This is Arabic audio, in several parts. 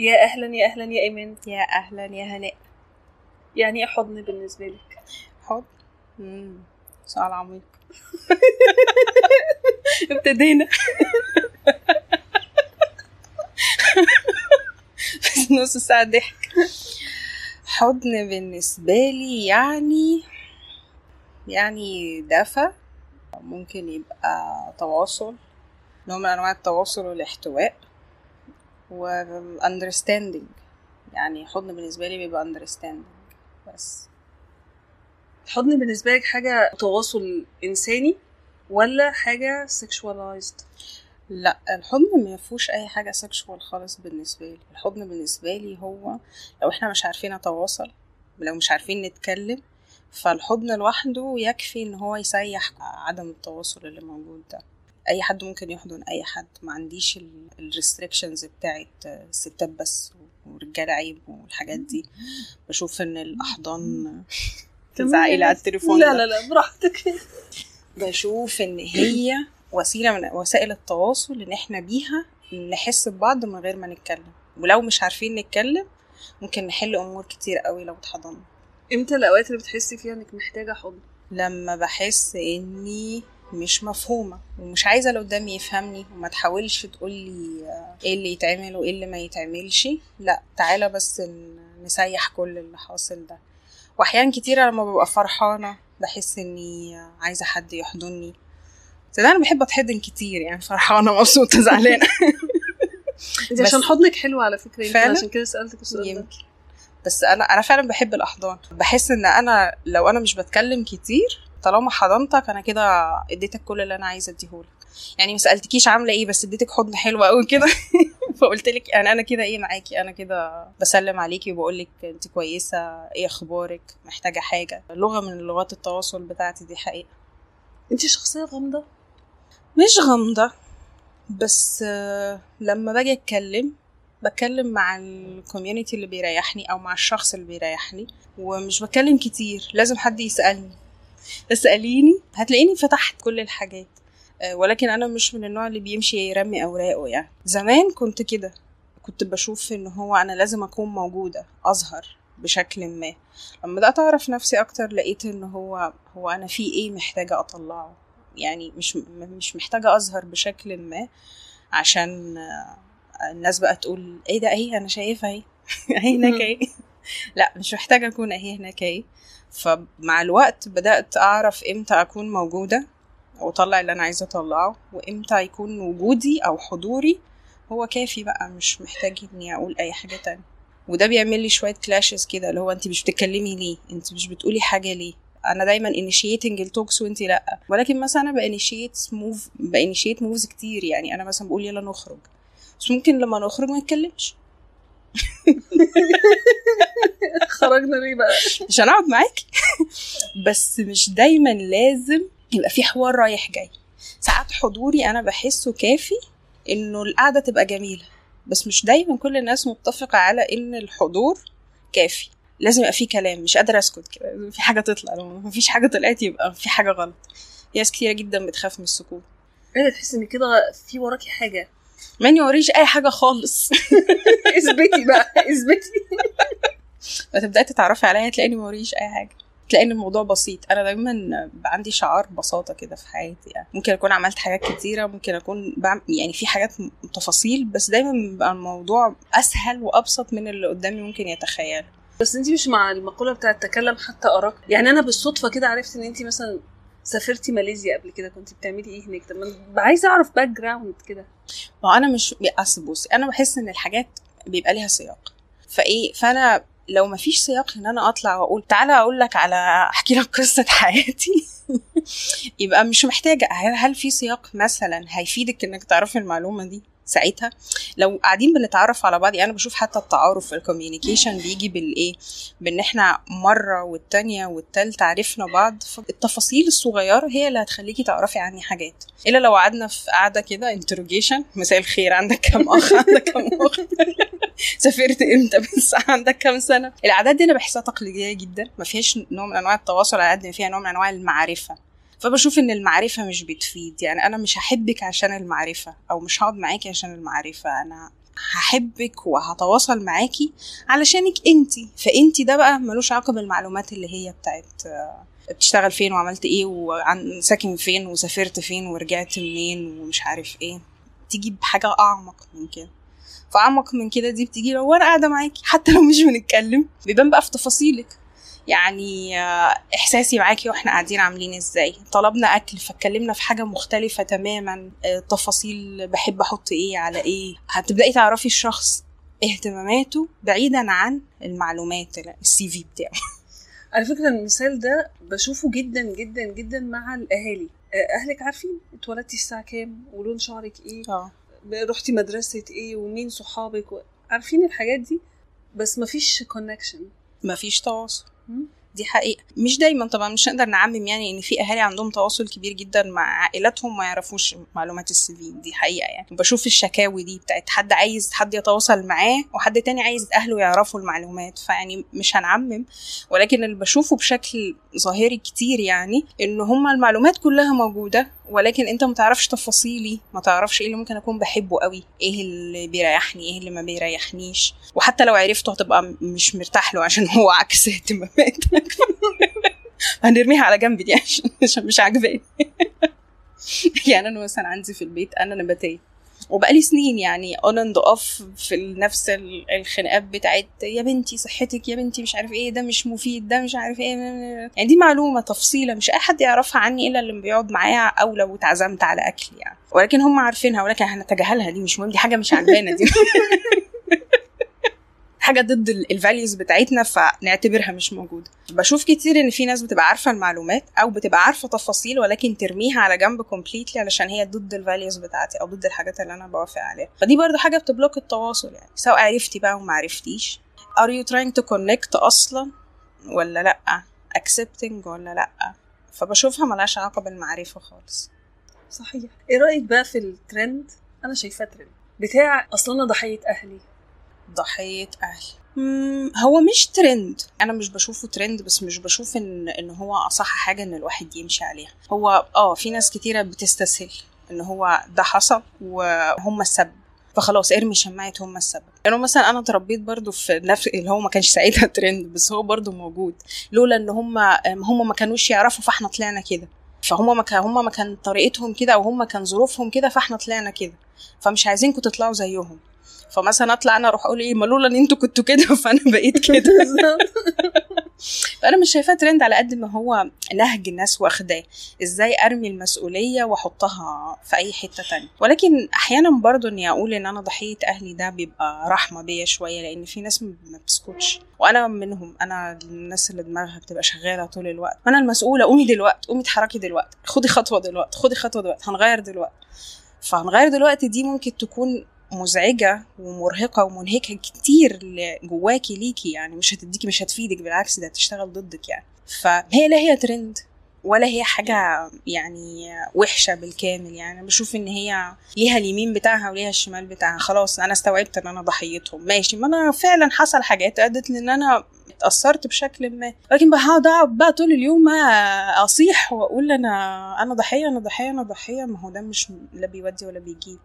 يا أهلا يا أهلا يا إيمان. يا أهلا يا هناء. يعني إيه حضن بالنسبة لك؟ حب مم. سؤال عميق. ابتدينا. نص ساعة ضحك. حضن بالنسبة لي يعني يعني دفى. ممكن يبقى تواصل نوع من أنواع التواصل والاحتواء. و understanding. يعني حضن بالنسبة لي بيبقى understanding. بس الحضن بالنسبة لك حاجة تواصل إنساني ولا حاجة sexualized لا الحضن ما فيهوش أي حاجة سexual خالص بالنسبة لي. الحضن بالنسبة لي هو لو إحنا مش عارفين نتواصل لو مش عارفين نتكلم فالحضن لوحده يكفي إن هو يسيح عدم التواصل اللي موجود ده. أي حد ممكن يحضن أي حد. ما عنديش الريستريكشنز بتاعت الستات بس ورجالة عيب والحاجات دي. بشوف إن الأحضان تزعقي على التليفون. لا. لا لا براحتك. بشوف إن هي وسيلة من وسائل التواصل إن إحنا بيها نحس ببعض من غير ما نتكلم. ولو مش عارفين نتكلم ممكن نحل أمور كتير قوي لو اتحضنا إمتى الأوقات اللي بتحسي فيها إنك محتاجة حضن؟ لما بحس إني مش مفهومة ومش عايزة اللي قدامي يفهمني وما تحاولش تقولي إيه اللي يتعمل وإيه اللي ما يتعملش. لا تعالى بس نسيح كل اللي حاصل ده. وأحيان كتيرة لما ببقى فرحانة بحس إني عايزة حد يحضني. صدق أنا بحب أتحضن كتير يعني فرحانة مبسوطة زعلانة. انت عشان حضنك حلو على فكرة فعلا؟ عشان كده سألتك السؤال ده. يمكن. بس أنا أنا فعلا بحب الأحضان. بحس إن أنا لو أنا مش بتكلم كتير طالما حضنتك أنا كده اديتك كل اللي أنا عايزة أديهولك. يعني ما سألتكيش عاملة إيه بس اديتك حضن حلو قوي كده. فقلت لك يعني أنا كده إيه معاكي أنا كده بسلم عليكي وبقول لك أنت كويسة إيه أخبارك؟ محتاجة حاجة. لغة من لغات التواصل بتاعتي دي حقيقة. أنت شخصية غامضة؟ مش غامضة بس لما باجي أتكلم بتكلم مع الكوميونتي اللي بيريحني أو مع الشخص اللي بيريحني ومش بتكلم كتير. لازم حد يسألني. اسأليني هتلاقيني فتحت كل الحاجات. آه، ولكن أنا مش من النوع اللي بيمشي يرمي أوراقه يعني. زمان كنت كده. كنت بشوف إن هو أنا لازم أكون موجودة أظهر بشكل ما. لما بدأت أعرف نفسي أكتر لقيت إن هو هو أنا في إيه محتاجة أطلعه. يعني مش مش محتاجة أظهر بشكل ما عشان آه، الناس بقى تقول إيه ده اهي أنا شايفها أهي. أهي هناك أهي. لا مش محتاجة أكون أهي هناك أهي. فمع الوقت بدأت أعرف إمتى أكون موجودة واطلع اللي أنا عايزة أطلعه وإمتى يكون وجودي أو حضوري هو كافي بقى مش محتاج إني أقول أي حاجة تانية. وده بيعمل لي شوية كلاشز كده اللي هو انت مش بتتكلمي ليه؟ انت مش بتقولي حاجة ليه؟ أنا دايما initiating ال talks وانت لأ. ولكن مثلا أنا با initiate move با initiate moves كتير يعني أنا مثلا بقول يلا نخرج. بس ممكن لما نخرج ما نتكلمش. خرجنا ليه بقى؟ عشان اقعد معاكي بس مش دايما لازم يبقى في حوار رايح جاي. ساعات حضوري أنا بحسه كافي إنه القعدة تبقى جميلة. بس مش دايما كل الناس متفقة على إن الحضور كافي. لازم يبقى في كلام مش قادرة أسكت كده. في حاجة تطلع. لو مفيش حاجة طلعت يبقى في حاجة غلط. في ناس كتيرة جدا بتخاف من السكوت. إيه تحس إن كده في وراكي حاجة. ماني وريش أي حاجة خالص. اثبتي بقى اثبتي. ما تبدأي تتعرفي عليا تلاقيني ما وريش أي حاجة. تلاقي ان الموضوع بسيط. أنا دايما عندي شعار بساطه كده في حياتي. يعني ممكن أكون عملت حاجات كتيرة ممكن أكون بعمل يعني في حاجات تفاصيل بس دايما بيبقى الموضوع أسهل وأبسط من اللي قدامي ممكن يتخيل بس انت مش مع المقولة بتاعت تكلم حتى أراك؟ يعني أنا بالصدفة كده عرفت إن انت مثلا سافرتي ماليزيا قبل كده؟ كنت بتعملي إيه هناك؟ طب عايزة أعرف background كده. ما أنا مش أصل بصي أنا بحس إن الحاجات بيبقى ليها سياق. فإيه فأنا لو ما فيش سياق إن أنا أطلع وأقول تعالى أقول لك على أحكي لك قصة حياتي. يبقى مش محتاجة. هل في سياق مثلا هيفيدك إنك تعرفي المعلومة دي؟ ساعتها. لو قاعدين بنتعرف على بعض يعني أنا بشوف حتى التعارف ال communication بيجي بالإيه؟ بإن إحنا مرة والتانية والتالتة عرفنا بعض فالتفاصيل الصغيرة هي اللي هتخليكي تعرفي عني حاجات. إلا لو قعدنا في قعده كده interrogation مساء الخير عندك كام أخ؟ عندك كام أخت؟ سافرت إمتى؟ بس عندك كام سنة؟ العادات دي أنا بحسها تقليدية جدا ما فيهاش نوع من أنواع التواصل على قد ما فيها نوع من أنواع المعرفة. فبشوف إن المعرفة مش بتفيد. يعني أنا مش هحبك عشان المعرفة أو مش هقعد معاكي عشان المعرفة. أنا هحبك وهتواصل معاكي علشانك انتي فانتي ده بقى ملوش علاقة بالمعلومات اللي هي بتاعت آه، بتشتغل فين وعملت إيه وعن ساكن فين وسافرت فين ورجعت منين ومش عارف إيه. تيجي بحاجة أعمق من كده. فأعمق من كده دي بتيجي لو أنا قاعدة معاكي. حتى لو مش بنتكلم. بيبان بقى في تفاصيلك. يعني آه، إحساسي معاكي وإحنا قاعدين عاملين إزاي؟ طلبنا أكل فاتكلمنا في حاجة مختلفة تماما. آه، تفاصيل بحب أحط إيه على إيه. هتبدأي تعرفي الشخص اهتماماته بعيدا عن المعلومات السي في بتاعه. على فكرة المثال ده بشوفه جدا جدا جدا مع الأهالي. آه، أهلك عارفين اتولدتي الساعة كام ولون شعرك إيه؟ آه. رحتي مدرسة إيه؟ ومين صحابك؟ و... عارفين الحاجات دي؟ بس مفيش connection مفيش تواصل. دي حقيقة. مش دايما طبعا مش نقدر نعمم يعني إن في أهالي عندهم تواصل كبير جدا مع عائلاتهم ما يعرفوش معلومات ال CV. دي حقيقة يعني. بشوف الشكاوي دي بتاعت حد عايز حد يتواصل معاه وحد تاني عايز أهله يعرفوا المعلومات. فيعني مش هنعمم ولكن اللي بشوفه بشكل ظاهري كتير يعني إن هما المعلومات كلها موجودة ولكن انت ما تعرفش تفاصيلي ما تعرفش إيه اللي ممكن اكون بحبه قوي إيه اللي بيريحني إيه اللي ما بيريحنيش. وحتى لو عرفته هتبقى مش مرتاح له عشان هو عكس اهتماماتك. هنرميها على جنب دي عشان مش عاجباني. يعني أنا مثلا عندي في البيت أنا نباتية. وبقالي سنين يعني on and off في نفس ال- الخناقات بتاعت يا بنتي صحتك يا بنتي مش عارف إيه ده مش مفيد ده مش عارف إيه يعني دي معلومة تفصيلة مش أي حد يعرفها عني إلا اللي بيقعد معايا أو لو اتعزمت على أكل يعني. ولكن هم عارفينها ولكن هنتجاهلها دي مش مهم دي حاجة مش عجبانا دي. حاجة ضد ال values بتاعتنا فنعتبرها مش موجودة. بشوف كتير إن في ناس بتبقى عارفة المعلومات أو بتبقى عارفة تفاصيل ولكن ترميها على جنب completely علشان هي ضد ال values بتاعتي أو ضد الحاجات اللي أنا بوافق عليها. فدي برضو حاجة بت block التواصل يعني سواء عرفتي بقى وما عرفتيش. Are you trying to connect أصلا ولا لأ؟ Accepting ولا لأ؟ فبشوفها ملهاش علاقة بالمعرفة خالص. صحيح. إيه رأيك بقى في الترند أنا شايفاه ترند بتاع أصلا أنا ضحية أهلي. ضحية أهل. مم، هو مش ترند أنا مش بشوفه ترند بس مش بشوف إن إن هو أصح حاجة إن الواحد يمشي عليها. هو آه في ناس كتيرة بتستسهل إن هو ده حصل وهم السبب. فخلاص إرمي شماعة هم السبب. لأنه مثلا أنا اتربيت برضو في نفس اللي هو ما كانش ساعتها ترند بس هو برضو موجود. لولا إن هم هم ما كانوش يعرفوا فإحنا طلعنا كده. فهم ما كان هم ما كان طريقتهم كده أو هم كان ظروفهم كده فإحنا طلعنا كده. فمش عايزينكم تطلعوا زيهم. فمثلا أطلع أنا أروح أقول إيه ما لولا إن أنتوا كنتوا كده فأنا بقيت كده. فأنا مش شايفاه ترند على قد ما هو نهج الناس واخداه. إزاي أرمي المسؤولية وأحطها في أي حتة تانية. ولكن أحيانا برضو إني أقول إن أنا ضحيه أهلي ده بيبقى رحمة بيا شوية لأن في ناس ما بتسكتش. وأنا منهم أنا الناس اللي دماغها بتبقى شغالة طول الوقت. أنا المسؤولة قومي دلوقتي قومي اتحركي دلوقتي. خدي خطوة دلوقتي خدي خطوة دلوقتي. هنغير دلوقتي. فهنغير دلوقتي دي ممكن تكون مزعجة ومرهقة ومنهكة كتير جواكي ليكي يعني مش هتديكي مش هتفيدك بالعكس ده هتشتغل ضدك يعني. فهي لا هي ترند. ولا هي حاجة يعني وحشة بالكامل. يعني بشوف إن هي ليها اليمين بتاعها وليها الشمال بتاعها. خلاص أنا استوعبت إن أنا ضحيتهم. ماشي. ما أنا فعلا حصل حاجات أدت لإن أنا اتأثرت بشكل ما. لكن أقعد بقى طول اليوم أصيح وأقول أنا أنا ضحية أنا ضحية أنا ضحية. ما هو ده مش لا بيودي ولا بيجيب.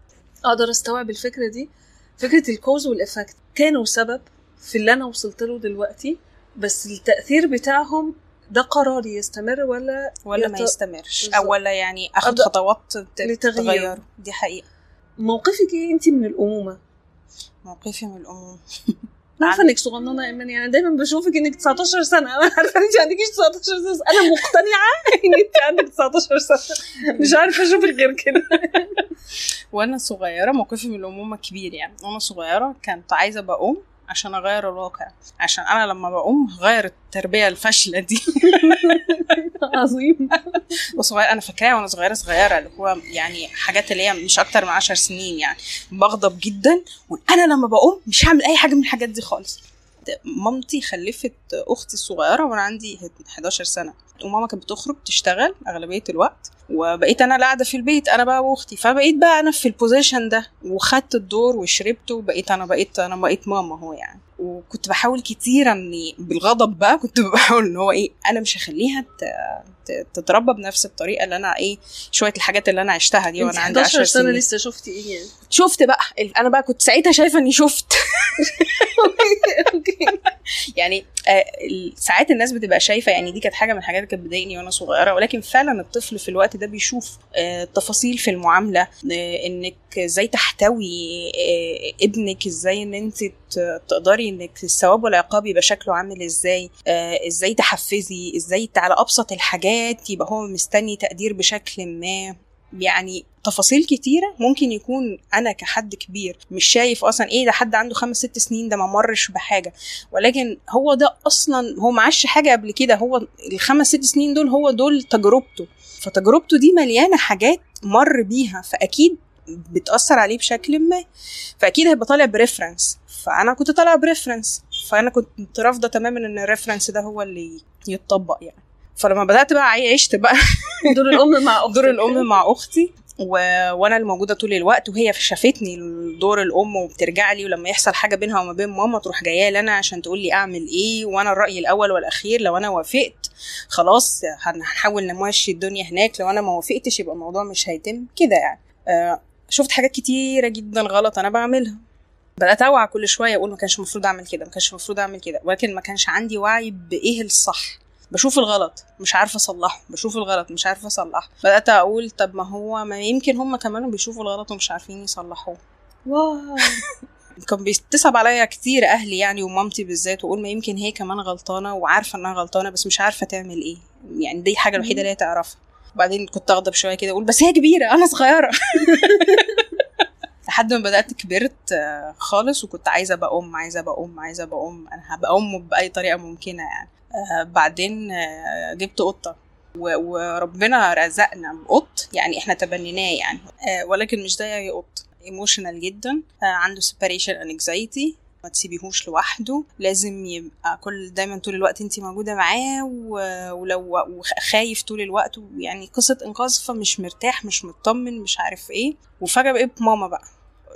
أقدر أستوعب الفكرة دي. فكرة ال cause وال effect كانوا سبب في اللي أنا وصلت له دلوقتي بس التأثير بتاعهم ده قراري يستمر ولا ولا ما يت- يستمرش؟ بالظبط. أو ولا يعني اخد خطوات. تغيره؟ دي حقيقة. موقفك إيه انت من الأمومة؟ موقفي من الأموم أنا عارفة إنك صغننة يا ايمان يعني دايما بشوفك إنك 19 سنة. أنا عارفه انت عندكيش 19 سنة. أنا مقتنعة إن انت عندك 19 سنة. مش عارفة أشوفك غير كده. وأنا صغيرة موقفي من الأمومة كبير يعني. وأنا صغيرة كنت عايزة أبقى أم. عشان أغير الواقع. عشان أنا لما بقوم هغير التربية الفاشلة دي. عظيم. وصغير أنا فاكراها وأنا صغيرة صغيرة اللي هو يعني حاجات اللي هي مش أكتر من عشر سنين يعني. بغضب جدا وأنا لما بقوم مش هعمل أي حاجة من الحاجات دي خالص. مامتي خلفت أختي الصغيرة وأنا عندي 11 سنة. وماما كانت بتخرج تشتغل أغلبية الوقت وبقيت أنا قاعدة في البيت أنا بقى وأختي. فبقيت بقى أنا في البوزيشن ده وخدت الدور وشربته وبقيت أنا بقيت أنا بقيت ماما هو يعني. وكنت بحاول كتير إني بالغضب بقى كنت بحاول إن هو إيه أنا مش هخليها تتربى بنفس الطريقة اللي أنا إيه شوية الحاجات اللي أنا عشتها دي وأنا عندي 10 سنة لسه شفتي إيه يعني؟ شفت بقى أنا بقى كنت ساعتها شايفة إني شفت. يعني آه ساعات الناس بتبقى شايفة يعني دي كانت حاجة من الحاجات اللي كانت بتضايقني وأنا صغيرة ولكن فعلا الطفل في الوقت ده بيشوف آه تفاصيل في المعاملة آه إنك إزاي تحتوي ابنك إزاي إن أنت تقدري إنك الثواب والعقاب يبقى شكله عامل إزاي؟ آه إزاي تحفزي؟ إزاي على أبسط الحاجات يبقى هو مستني تقدير بشكل ما؟ يعني تفاصيل كتيرة ممكن يكون أنا كحد كبير مش شايف أصلا إيه ده حد عنده خمس ست سنين ده ما مرش بحاجة. ولكن هو ده أصلا هو ما عاش حاجة قبل كده هو الخمس ست سنين دول هو دول تجربته. فتجربته دي مليانة حاجات مر بيها فأكيد بتأثر عليه بشكل ما. فأكيد هيبقى طالع ب reference فأنا كنت طالعة ب reference فأنا كنت رافضة تماما إن ال reference ده هو اللي يتطبق يعني. فلما بدأت بقى عشت بقى دور الأم مع أختي دور الأم مع أختي. و... وأنا اللي موجوده طول الوقت. وهي شافتني دور الأم وبترجع لي. ولما يحصل حاجة بينها وما بين ماما تروح جاية لي أنا عشان تقول لي أعمل إيه. وأنا الرأي الأول والأخير لو أنا وافقت خلاص هنحاول نمشي الدنيا هناك. لو أنا ما وافقتش يبقى الموضوع مش هيتم. كده يعني. آه شفت حاجات كتيرة جدا غلط أنا بعملها. بدأت أوعى كل شوية أقول ما كانش المفروض أعمل كده ما كانش المفروض أعمل كده ولكن ما كانش عندي وعي بإيه الصح. بشوف الغلط مش عارفة أصلحه بشوف الغلط مش عارفة أصلحه. بدأت أقول طب ما هو ما يمكن هم كمان بيشوفوا الغلط ومش عارفين يصلحوه. واو! كان بيتصعب عليا كتير أهلي يعني ومامتي بالذات وأقول ما يمكن هي كمان غلطانة وعارفة إنها غلطانة بس مش عارفة تعمل إيه. يعني دي الحاجة الوحيدة اللي هي تعرفها. وبعدين كنت أغضب شوية كده أقول بس هي كبيرة أنا صغيرة. لحد ما بدأت كبرت خالص وكنت عايزة أبقى أم عايزة أبقى أم عايزة أبقى أم. أنا هبقى أم بأي طريقة ممكنة يعني. آه بعدين آه جبت قطة. وربنا رزقنا بقط. يعني إحنا تبنيناه يعني. آه ولكن مش أي قط. emotional جدا. عنده separation anxiety ما تسيبيهوش لوحده. لازم يبقى كل دايما طول الوقت انت موجودة معاه ولو خايف طول الوقت. يعني قصة إنقاذ فمش مرتاح مش مطمن مش عارف إيه. وفجأة بقيت ماما بقى.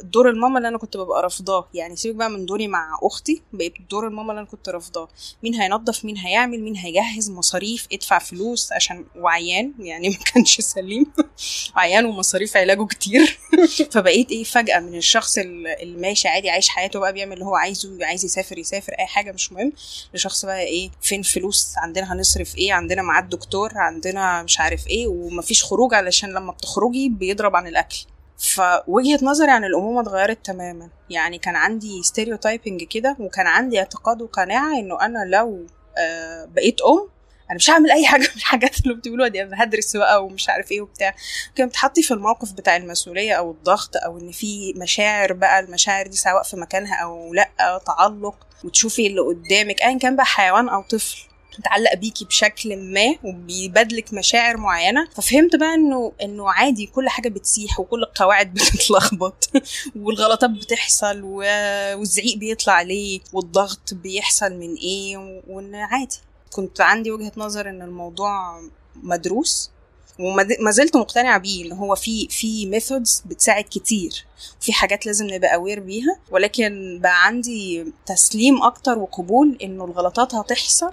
دور الماما اللي أنا كنت ببقى رافضاه. يعني سيبك بقى من دوري مع أختي بقيت دور الماما اللي أنا كنت رافضاه. مين هينظف مين هيعمل مين هيجهز مصاريف ادفع فلوس عشان وعيان. يعني ما كانش سليم. عيان ومصاريف علاجه كتير. فبقيت إيه فجأة من الشخص اللي ماشي عادي عايش حياته بقى بيعمل اللي هو عايزه عايز يسافر يسافر أي حاجة مش مهم. لشخص بقى إيه فين فلوس؟ عندنا هنصرف إيه؟ عندنا ميعاد دكتور؟ عندنا مش عارف إيه؟ ومفيش خروج علشان لما بتخرجي بيضرب عن الأكل. فوجهة نظري عن الأمومة اتغيرت تماما. يعني كان عندي ستيريوتايبنج كده وكان عندي اعتقاد وقناعة إنه أنا لو آه بقيت أم أنا مش هعمل أي حاجة من الحاجات اللي بتقولوها دي أنا هدرس بقى ومش عارف إيه وبتاع. كان بتحطي في الموقف بتاع المسؤولية أو الضغط أو إن في مشاعر بقى المشاعر دي سواء في مكانها أو لأ تعلق وتشوفي اللي قدامك ايا كان بقى حيوان أو طفل. متعلق بيكي بشكل ما وبيبادلك مشاعر معينة ففهمت بقى إنه إنه عادي كل حاجة بتسيح وكل القواعد بتتلخبط والغلطات بتحصل والزعيق بيطلع ليه والضغط بيحصل من إيه وإن عادي. كنت عندي وجهة نظر إن الموضوع مدروس وما زلت مقتنعة بيه ان هو في في methods بتساعد كتير وفي حاجات لازم نبقى aware بيها ولكن بقى عندي تسليم أكتر وقبول إنه الغلطات هتحصل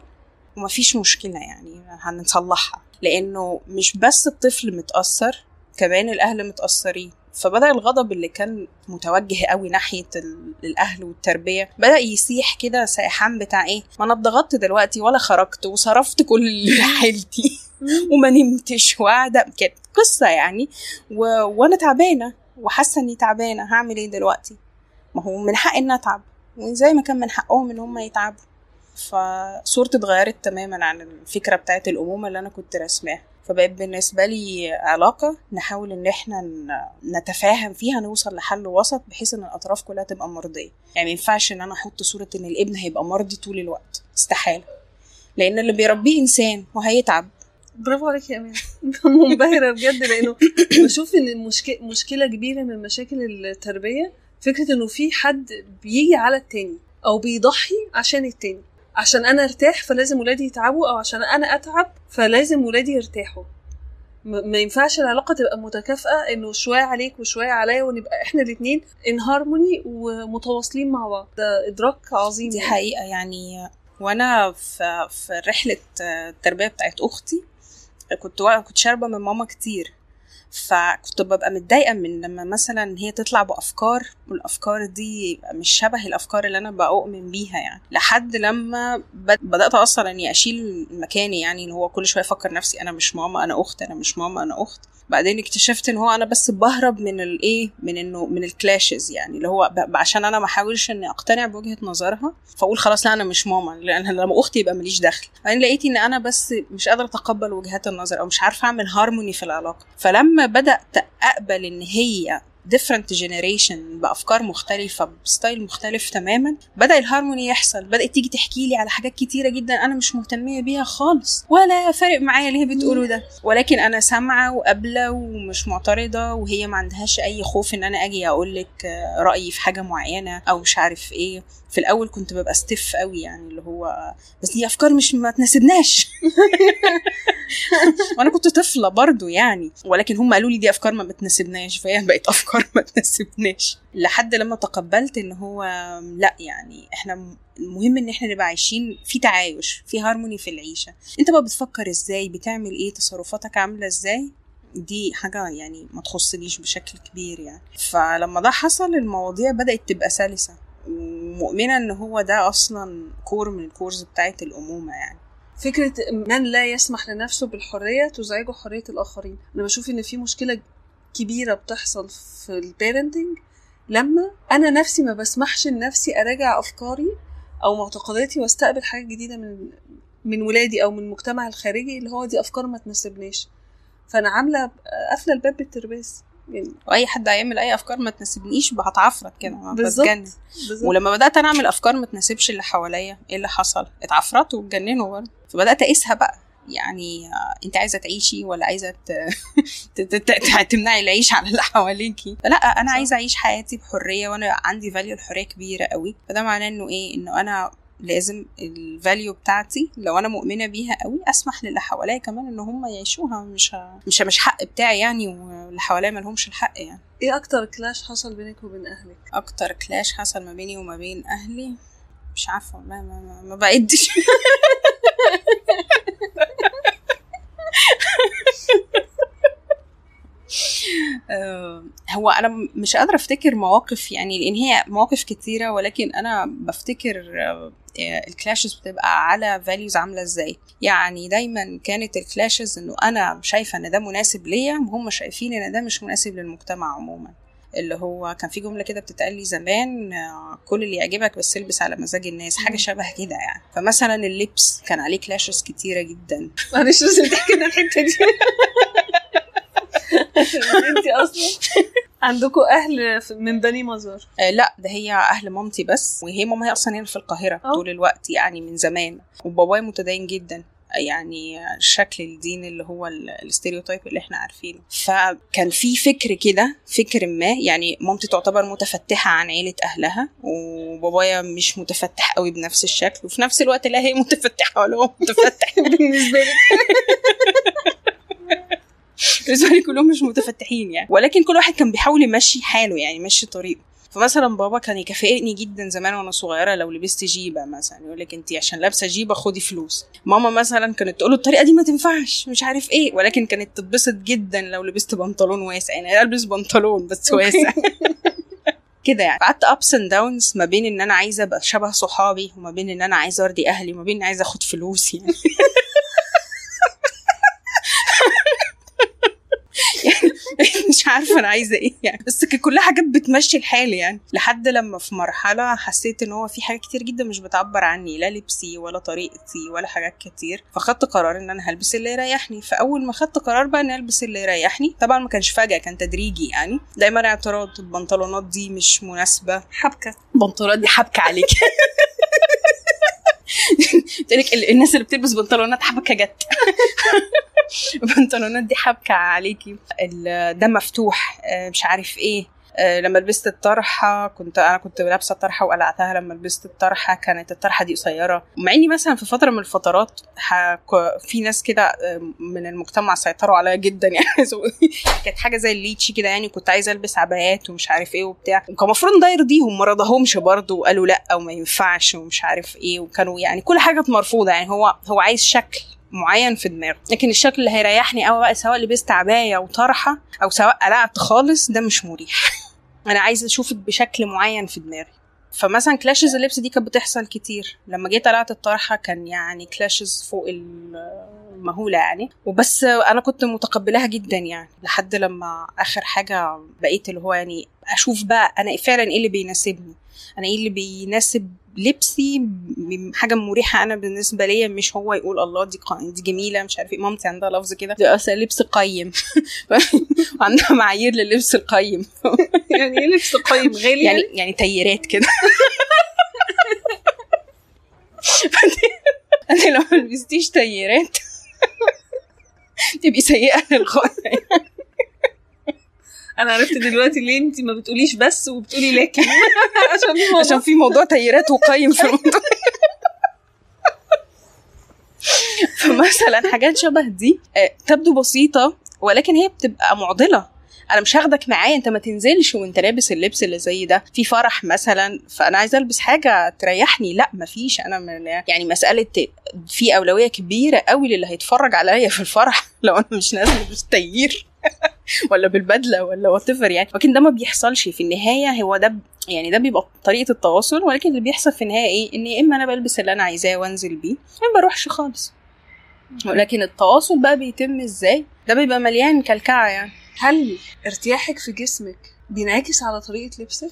ومفيش مشكلة يعني هنصلحها. لأنه مش بس الطفل متأثر كمان الأهل متأثرين. فبدأ الغضب اللي كان متوجه قوي ناحية الأهل والتربية بدأ يسيح كده سائحان بتاع إيه ما أنا اتضغطت دلوقتي ولا خرجت وصرفت كل اللي حيلتي وما نمتش وقاعدة. كانت قصة يعني و... وأنا تعبانة وحاسة إني تعبانة. هعمل إيه دلوقتي؟ ما هو من حقي إني أتعب. وزي ما كان من حقهم إن هم يتعبوا. فصورتي اتغيرت تماما عن الفكرة بتاعت الأمومة اللي أنا كنت رسماها فبقت بالنسبة لي علاقة نحاول إن إحنا نتفاهم فيها نوصل لحل وسط بحيث إن الأطراف كلها تبقى مرضية. يعني ينفعش إن أنا أحط صورة إن الابن هيبقى مرضي طول الوقت. استحالة. لأن اللي بيربيه إنسان وهيتعب. برافو عليك يا أمينة. منبهرة بجد لأنه بشوف المشكلة مشكلة كبيرة من مشاكل التربية فكرة إنه في حد بيجي على التاني أو بيضحي عشان التاني. عشان أنا أرتاح فلازم ولادي يتعبوا أو عشان أنا أتعب فلازم ولادي يرتاحوا. ما ينفعش العلاقة تبقى متكافئة إنه شوية عليك وشوية عليا ونبقى إحنا الاثنين ان هارموني ومتواصلين مع بعض. ده إدراك عظيم. دي. حقيقة يعني. وأنا في في رحلة التربية بتاعت أختي كنت كنت شاربة من ماما كتير. فكنت ببقى متضايقة من لما مثلا هي تطلع بأفكار والأفكار دي مش شبه الأفكار اللي أنا بؤمن بيها يعني. لحد لما بد- بدأت أصلا إني أشيل مكاني يعني إن هو كل شوية أفكر نفسي أنا مش ماما أنا أخت أنا مش ماما أنا أخت. بعدين اكتشفت إن هو أنا بس بهرب من الايه من إنه من ال clashes يعني اللي هو عشان أنا ما أحاولش إني أقتنع بوجهة نظرها فأقول خلاص لا أنا مش ماما لأن لما أختي يبقى ماليش دخل. بعدين لقيت إن أنا بس مش قادرة أتقبل وجهات النظر أو مش عارفة أعمل هارموني في العلاقة. فلما بدأت أقبل إن هي different generation بأفكار مختلفة ب style مختلف تماما. بدأ الهارموني يحصل بدأت تيجي تحكي لي على حاجات كتيرة جدا أنا مش مهتمية بيها خالص. ولا فارق معايا اللي هي بتقوله ده. ولكن أنا سامعة وقابلة ومش معترضة وهي ما عندهاش أي خوف إن أنا أجي أقول لك رأيي في حاجة معينة أو مش عارف إيه. في الأول كنت ببقى stiff قوي يعني اللي هو بس دي أفكار مش ما تناسبناش. وأنا كنت طفلة برضو يعني. ولكن هم قالوا لي دي أفكار ما بتناسبناش فهي بقت أفكار ما تناسبناش لحد لما تقبلت إن هو لأ يعني إحنا المهم إن إحنا نبقى عايشين في تعايش في هارموني في العيشة. أنت بقى بتفكر إزاي؟ بتعمل إيه؟ تصرفاتك عاملة إزاي؟ دي حاجة يعني ما تخصنيش بشكل كبير يعني. فلما ده حصل المواضيع بدأت تبقى سلسة. ومؤمنة إن هو ده أصلا core من الـ cores بتاعت الأمومة يعني. فكرة من لا يسمح لنفسه بالحرية تزعجه حرية الآخرين. أنا بشوف إن في مشكلة كبيرة بتحصل في الـ parenting لما أنا نفسي ما بسمحش لنفسي أراجع أفكاري أو معتقداتي وأستقبل حاجات جديدة من من ولادي أو من المجتمع الخارجي اللي هو دي أفكار ما تناسبنيش. فأنا عاملة قافلة الباب بالترباس. يعني. وأي حد هيعمل أي أفكار ما تناسبنيش هتعفرت كده بتجنن. ولما بدأت أنا أعمل أفكار ما تناسبش اللي حواليا إيه اللي حصل؟ اتعفرتوا واتجننوا برضه. فبدأت أقيسها بقى. يعني آه، أنت عايزة تعيشي ولا عايزة. تمنعي العيش على اللي حواليكي؟ فلا أنا. عايزة أعيش حياتي بحرية وأنا عندي فاليو الحريه كبيرة قوي. فده معناه إنه إيه؟ إنه أنا لازم الفاليو بتاعتي لو أنا مؤمنة بيها قوي أسمح للي حواليا كمان إن هم يعيشوها مش ه... مش مش حق بتاعي يعني واللي حواليا ما لهمش الحق يعني. إيه أكتر كلاش حصل بينك وبين أهلك؟ أكتر كلاش حصل ما بيني وما بين أهلي؟ مش عارفة والله ما, ما, ما بعدش هو أنا مش قادرة أفتكر مواقف يعني لأن هي مواقف كتيرة ولكن أنا بفتكر آه، الـ clashes بتبقى على values عاملة إزاي. يعني دايما كانت الـ clashes إنه أنا شايفة إن ده مناسب ليا وهم شايفين إن ده مش مناسب للمجتمع عموما. اللي هو كان في جملة كده بتتقال لي زمان آه، كل اللي يعجبك بس البس على مزاج الناس حاجة. شبه كده يعني. فمثلا اللبس كان عليه clashes كتيرة جدا. معلش لازم تحكي لنا الحتة دي. انت أصلا؟ عندكم أهل من بني مزار؟ آه لا ده هي أهل مامتي بس وهي ماما هي أصلا هنا في القاهرة أه. طول الوقت يعني من زمان وبابايا متدين جدا يعني شكل الدين اللي هو ال- الاستيريوتايب اللي إحنا عارفينه. فكان في فكر كده فكر ما يعني مامتي تعتبر متفتحة عن عيلة أهلها وبابايا مش متفتح قوي بنفس الشكل وفي نفس الوقت لا هي متفتحة ولا هو متفتح بالنسبة لك بالنسبة لي كلهم مش متفتحين يعني. ولكن كل واحد كان بيحاول يمشي حاله يعني يمشي طريقه. فمثلا بابا كان يكافئني جدا زمان وأنا صغيرة لو لبست جيبة مثلا يقول لك انت عشان لابسة جيبة خدي فلوس. ماما مثلا كانت تقول له الطريقة دي ما تنفعش مش عارف إيه. ولكن كانت تتبسط جدا لو لبست بنطلون واسع يعني ألبس بنطلون بس واسع. كده يعني. قعدت ups and downs ما بين إن أنا عايزة أبقى شبه صحابي وما بين إن أنا عايزة أرضي أهلي وما بين إن عايزة أخد فلوس يعني. عارفة أنا عايزة إيه يعني. بس كانت كلها حاجات بتمشي الحال يعني. لحد لما في مرحلة حسيت إن هو في حاجات كتير جدا مش بتعبر عني. لا لبسي ولا طريقتي ولا حاجات كتير. فخدت قرار إن أنا هلبس اللي يريحني. فأول ما خدت قرار بقى إني ألبس اللي يريحني طبعا ما كانش فجأة كان تدريجي يعني. دايما اعتراض البنطلونات دي مش مناسبة. حبكة. البنطلونات دي حبكة عليك. قلت لك ال- الناس اللي بتلبس بنطلونات حبكة جت. البنطلونات دي حبكة عليكي. ده مفتوح آه، مش عارف إيه. لما لبست الطرحة كنت أنا كنت لابسة الطرحه وقلعتها لما لبست الطرحة كانت الطرحة دي قصيرة. مع إني مثلا في فترة من الفترات في ناس كده آه، من المجتمع سيطروا عليا جدا يعني. كانت حاجة زي الليتشي كده يعني كنت عايزة ألبس عبايات ومش عارف إيه وبتاع. وكان المفروض ده يرضيهم ما رضاهمش برضه وقالوا لأ وما ينفعش ومش عارف إيه وكانوا يعني كل حاجة مرفوضة يعني. هو هو عايز شكل معين في دماغه. لكن الشكل اللي هيريحني قوي بقى سواء لبست عباية وطرحة أو سواء قلعت خالص ده مش مريح. أنا عايزه اشوفك بشكل معين في دماغي. فمثلا كلاشز اللبس دي كانت بتحصل كتير. لما جيت قلعت الطرحة كان يعني كلاشز فوق المهولة يعني. وبس أنا كنت متقبلاها جدا يعني. لحد لما آخر حاجة بقيت اللي هو يعني أشوف بقى أنا فعلا إيه اللي بيناسبني. أنا إيه اللي بيناسب لبسي حاجة مريحة أنا بالنسبة ليا مش هو يقول الله دي دي جميلة مش عارف إيه. مامتي عندها لفظ كده. ده أصل لبس قيم. وعندها معايير لللبس القيم. يعني إيه لبس قيم؟ غالي؟ يعني يعني تيرات كده. انت لو ما لبستيش تيرات تبقي سيئة للغايه أنا عرفت دلوقتي ليه انت ما بتقوليش بس وبتقولي لكن. عشان في موضوع. عشان في موضوع تيرات وقيم في الموضوع. فمثلا حاجات شبه دي آه، تبدو بسيطة ولكن هي بتبقى معضلة. أنا مش هاخدك معايا أنت ما تنزلش وأنت لابس اللبس اللي زي ده. في فرح مثلا فأنا عايزة ألبس حاجة تريحني. لا مفيش أنا من يعني مسألة في أولوية كبيرة قوي للي هيتفرج عليا في الفرح. لو أنا مش نازلة بالتيير ولا بالبدلة ولا وات يعني. لكن ده ما بيحصلش في النهاية. هو ده يعني ده بيبقى طريقة التواصل. ولكن اللي بيحصل في النهاية إيه؟ ان يا إما أنا بلبس اللي أنا عايزاه وأنزل بيه يا ما بروحش خالص. ولكن التواصل بقى بيتم إزاي؟ ده بيبقى مليان كلكعة يعني. هل ارتياحك في جسمك بينعكس على طريقة لبسك؟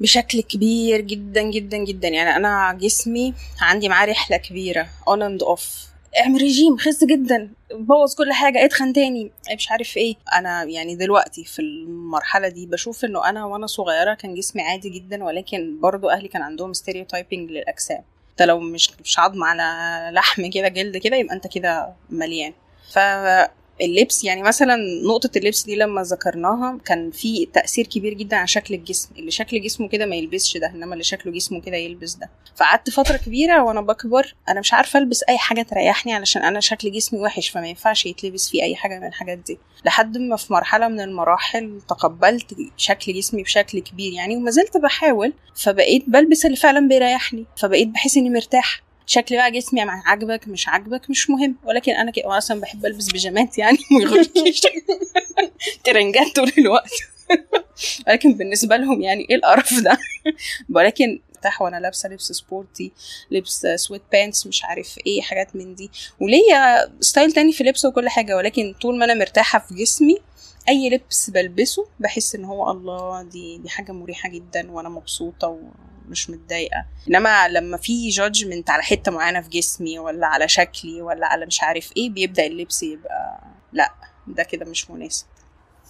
بشكل كبير جدا جدا جدا. يعني أنا جسمي عندي معاه رحلة كبيرة on and off اعمل ريجيم خس جدا بوظ كل حاجة اتخن تاني. مش عارف إيه. أنا يعني دلوقتي في المرحلة دي بشوف إنه أنا وأنا صغيرة كان جسمي عادي جدا ولكن برضو أهلي كان عندهم stereotyping للأجسام. انت لو مش مش عظم على لحم كده جلد كده يبقى أنت كده مليان. فاللبس يعني مثلا نقطة اللبس دي لما ذكرناها كان في تأثير كبير جدا على شكل الجسم اللي شكل جسمه كده ما يلبسش ده إنما اللي شكله جسمه كده يلبس ده. فقعدت فترة كبيرة وأنا بكبر أنا مش عارفة ألبس أي حاجة تريحني علشان أنا شكل جسمي وحش فما ينفعش يتلبس فيه أي حاجة من الحاجات دي. لحد ما في مرحلة من المراحل تقبلت شكل جسمي بشكل كبير يعني وما زلت بحاول فبقيت بلبس اللي فعلا بيريحني فبقيت بحس إني مرتاحة. شكل بقى جسمي مع- عاجبك مش عاجبك مش مهم. ولكن أنا كده أصلا بحب ألبس بيجامات يعني يغركيش ترنجات طول الوقت. ولكن بالنسبة لهم يعني إيه القرف ده؟ ولكن مرتاحه وأنا لابسة لبس sporty لبس sweatpants مش عارف إيه حاجات من دي. وليا style تاني في اللبس وكل حاجة ولكن طول ما أنا مرتاحة في جسمي أي لبس بلبسه بحس إن هو الله دي دي حاجة مريحة جدا وأنا مبسوطة ومش متضايقة. إنما لما في judgment على حتة معينة في جسمي ولا على شكلي ولا على مش عارف إيه بيبدأ اللبس يبقى لأ ده كده مش مناسب.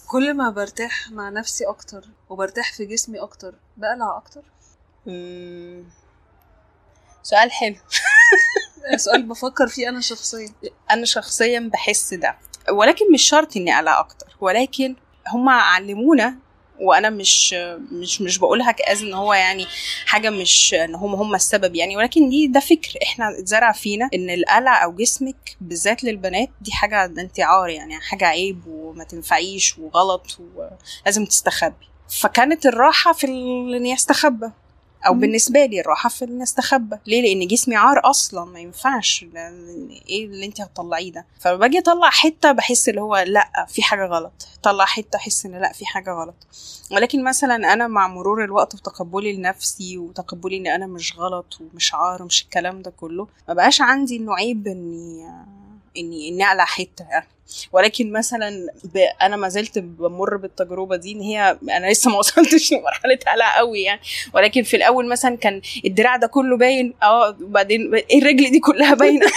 كل ما برتاح مع نفسي أكتر وبرتاح في جسمي أكتر بقلع أكتر؟ مم. سؤال حلو. سؤال بفكر فيه أنا شخصيا. أنا شخصيا بحس ده. ولكن مش شرط إني اقلع أكتر. ولكن هما علمونا وأنا مش مش مش بقولها كاز إن هو يعني حاجة مش إن هم هم السبب يعني. ولكن دي ده فكر إحنا اتزرع فينا إن القلع أو جسمك بالذات للبنات دي حاجة انت عار يعني حاجة عيب وما تنفعيش وغلط ولازم تستخبي. فكانت الراحة في اني استخبى أو مم. بالنسبة لي الراحة في إني أستخبى. ليه؟ لأن جسمي عار أصلا ما ينفعش إيه اللي أنت هتطلعيه ده. فباجي أطلع حتة بحس اللي هو لأ في حاجة غلط. طلع حتة أحس إن لأ في حاجة غلط. ولكن مثلا أنا مع مرور الوقت وتقبلي لنفسي وتقبلي إن أنا مش غلط ومش عار ومش الكلام ده كله ما بقاش عندي انه عيب اني إني إني أقلع حتة يعني. ولكن مثلا ب... أنا ما زلت بمر بالتجربة دي إن هي أنا لسه ما وصلتش لمرحلة قلع قوي يعني. ولكن في الأول مثلا كان الدراع ده كله باين آه وبعدين الرجل دي كلها باينة.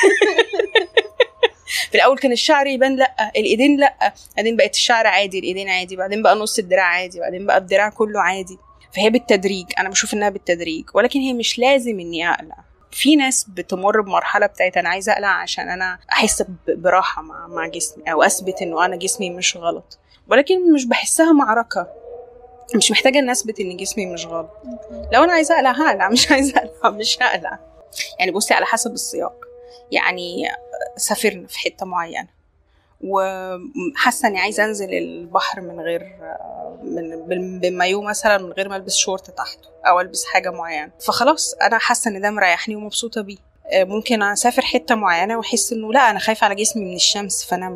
في الأول كان الشعر يبان لأ الإيدين لأ بعدين بقت الشعر عادي الإيدين عادي بعدين بقى نص الدراع عادي بعدين بقى الدراع كله عادي. فهي بالتدريج أنا بشوف إنها بالتدريج. ولكن هي مش لازم إني أقلع. في ناس بتمر بمرحلة بتاعت أنا عايزة أقلع عشان أنا أحس براحة مع مع جسمي أو أثبت إنه أنا جسمي مش غلط. ولكن مش بحسها معركة. مش محتاجة ان اثبت إن جسمي مش غلط. لو أنا عايزة أقلع هقلع. مش عايزة أقلع مش هقلع. يعني بصي على حسب السياق. يعني سافرنا في حتة معينة. وحاسة إني عايزة أنزل البحر من غير من بمايو مثلا من غير ما ألبس شورت تحته أو ألبس حاجة معينة. فخلاص أنا حاسة إن ده مريحني ومبسوطة بيه. ممكن أسافر حتة معينة وأحس إنه لأ أنا خايفة على جسمي من الشمس فأنا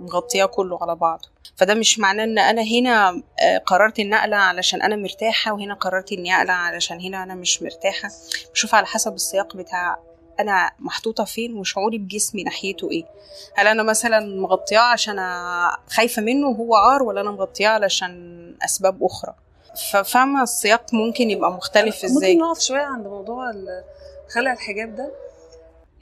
مغطياه كله على بعضه. فده مش معناه إن أنا هنا قررت ان أقلع علشان أنا مرتاحة وهنا قررت إني أقلع علشان هنا أنا مش مرتاحة. بشوف على حسب السياق بتاع أنا محطوطة فين وشعوري بجسمي ناحيته إيه؟ هل أنا مثلا مغطياه عشان خايفة منه وهو عار ولا أنا مغطياه علشان أسباب أخرى؟ ففاهمة السياق ممكن يبقى مختلف إزاي؟ ممكن نقف شوية عند موضوع خلع الحجاب ده.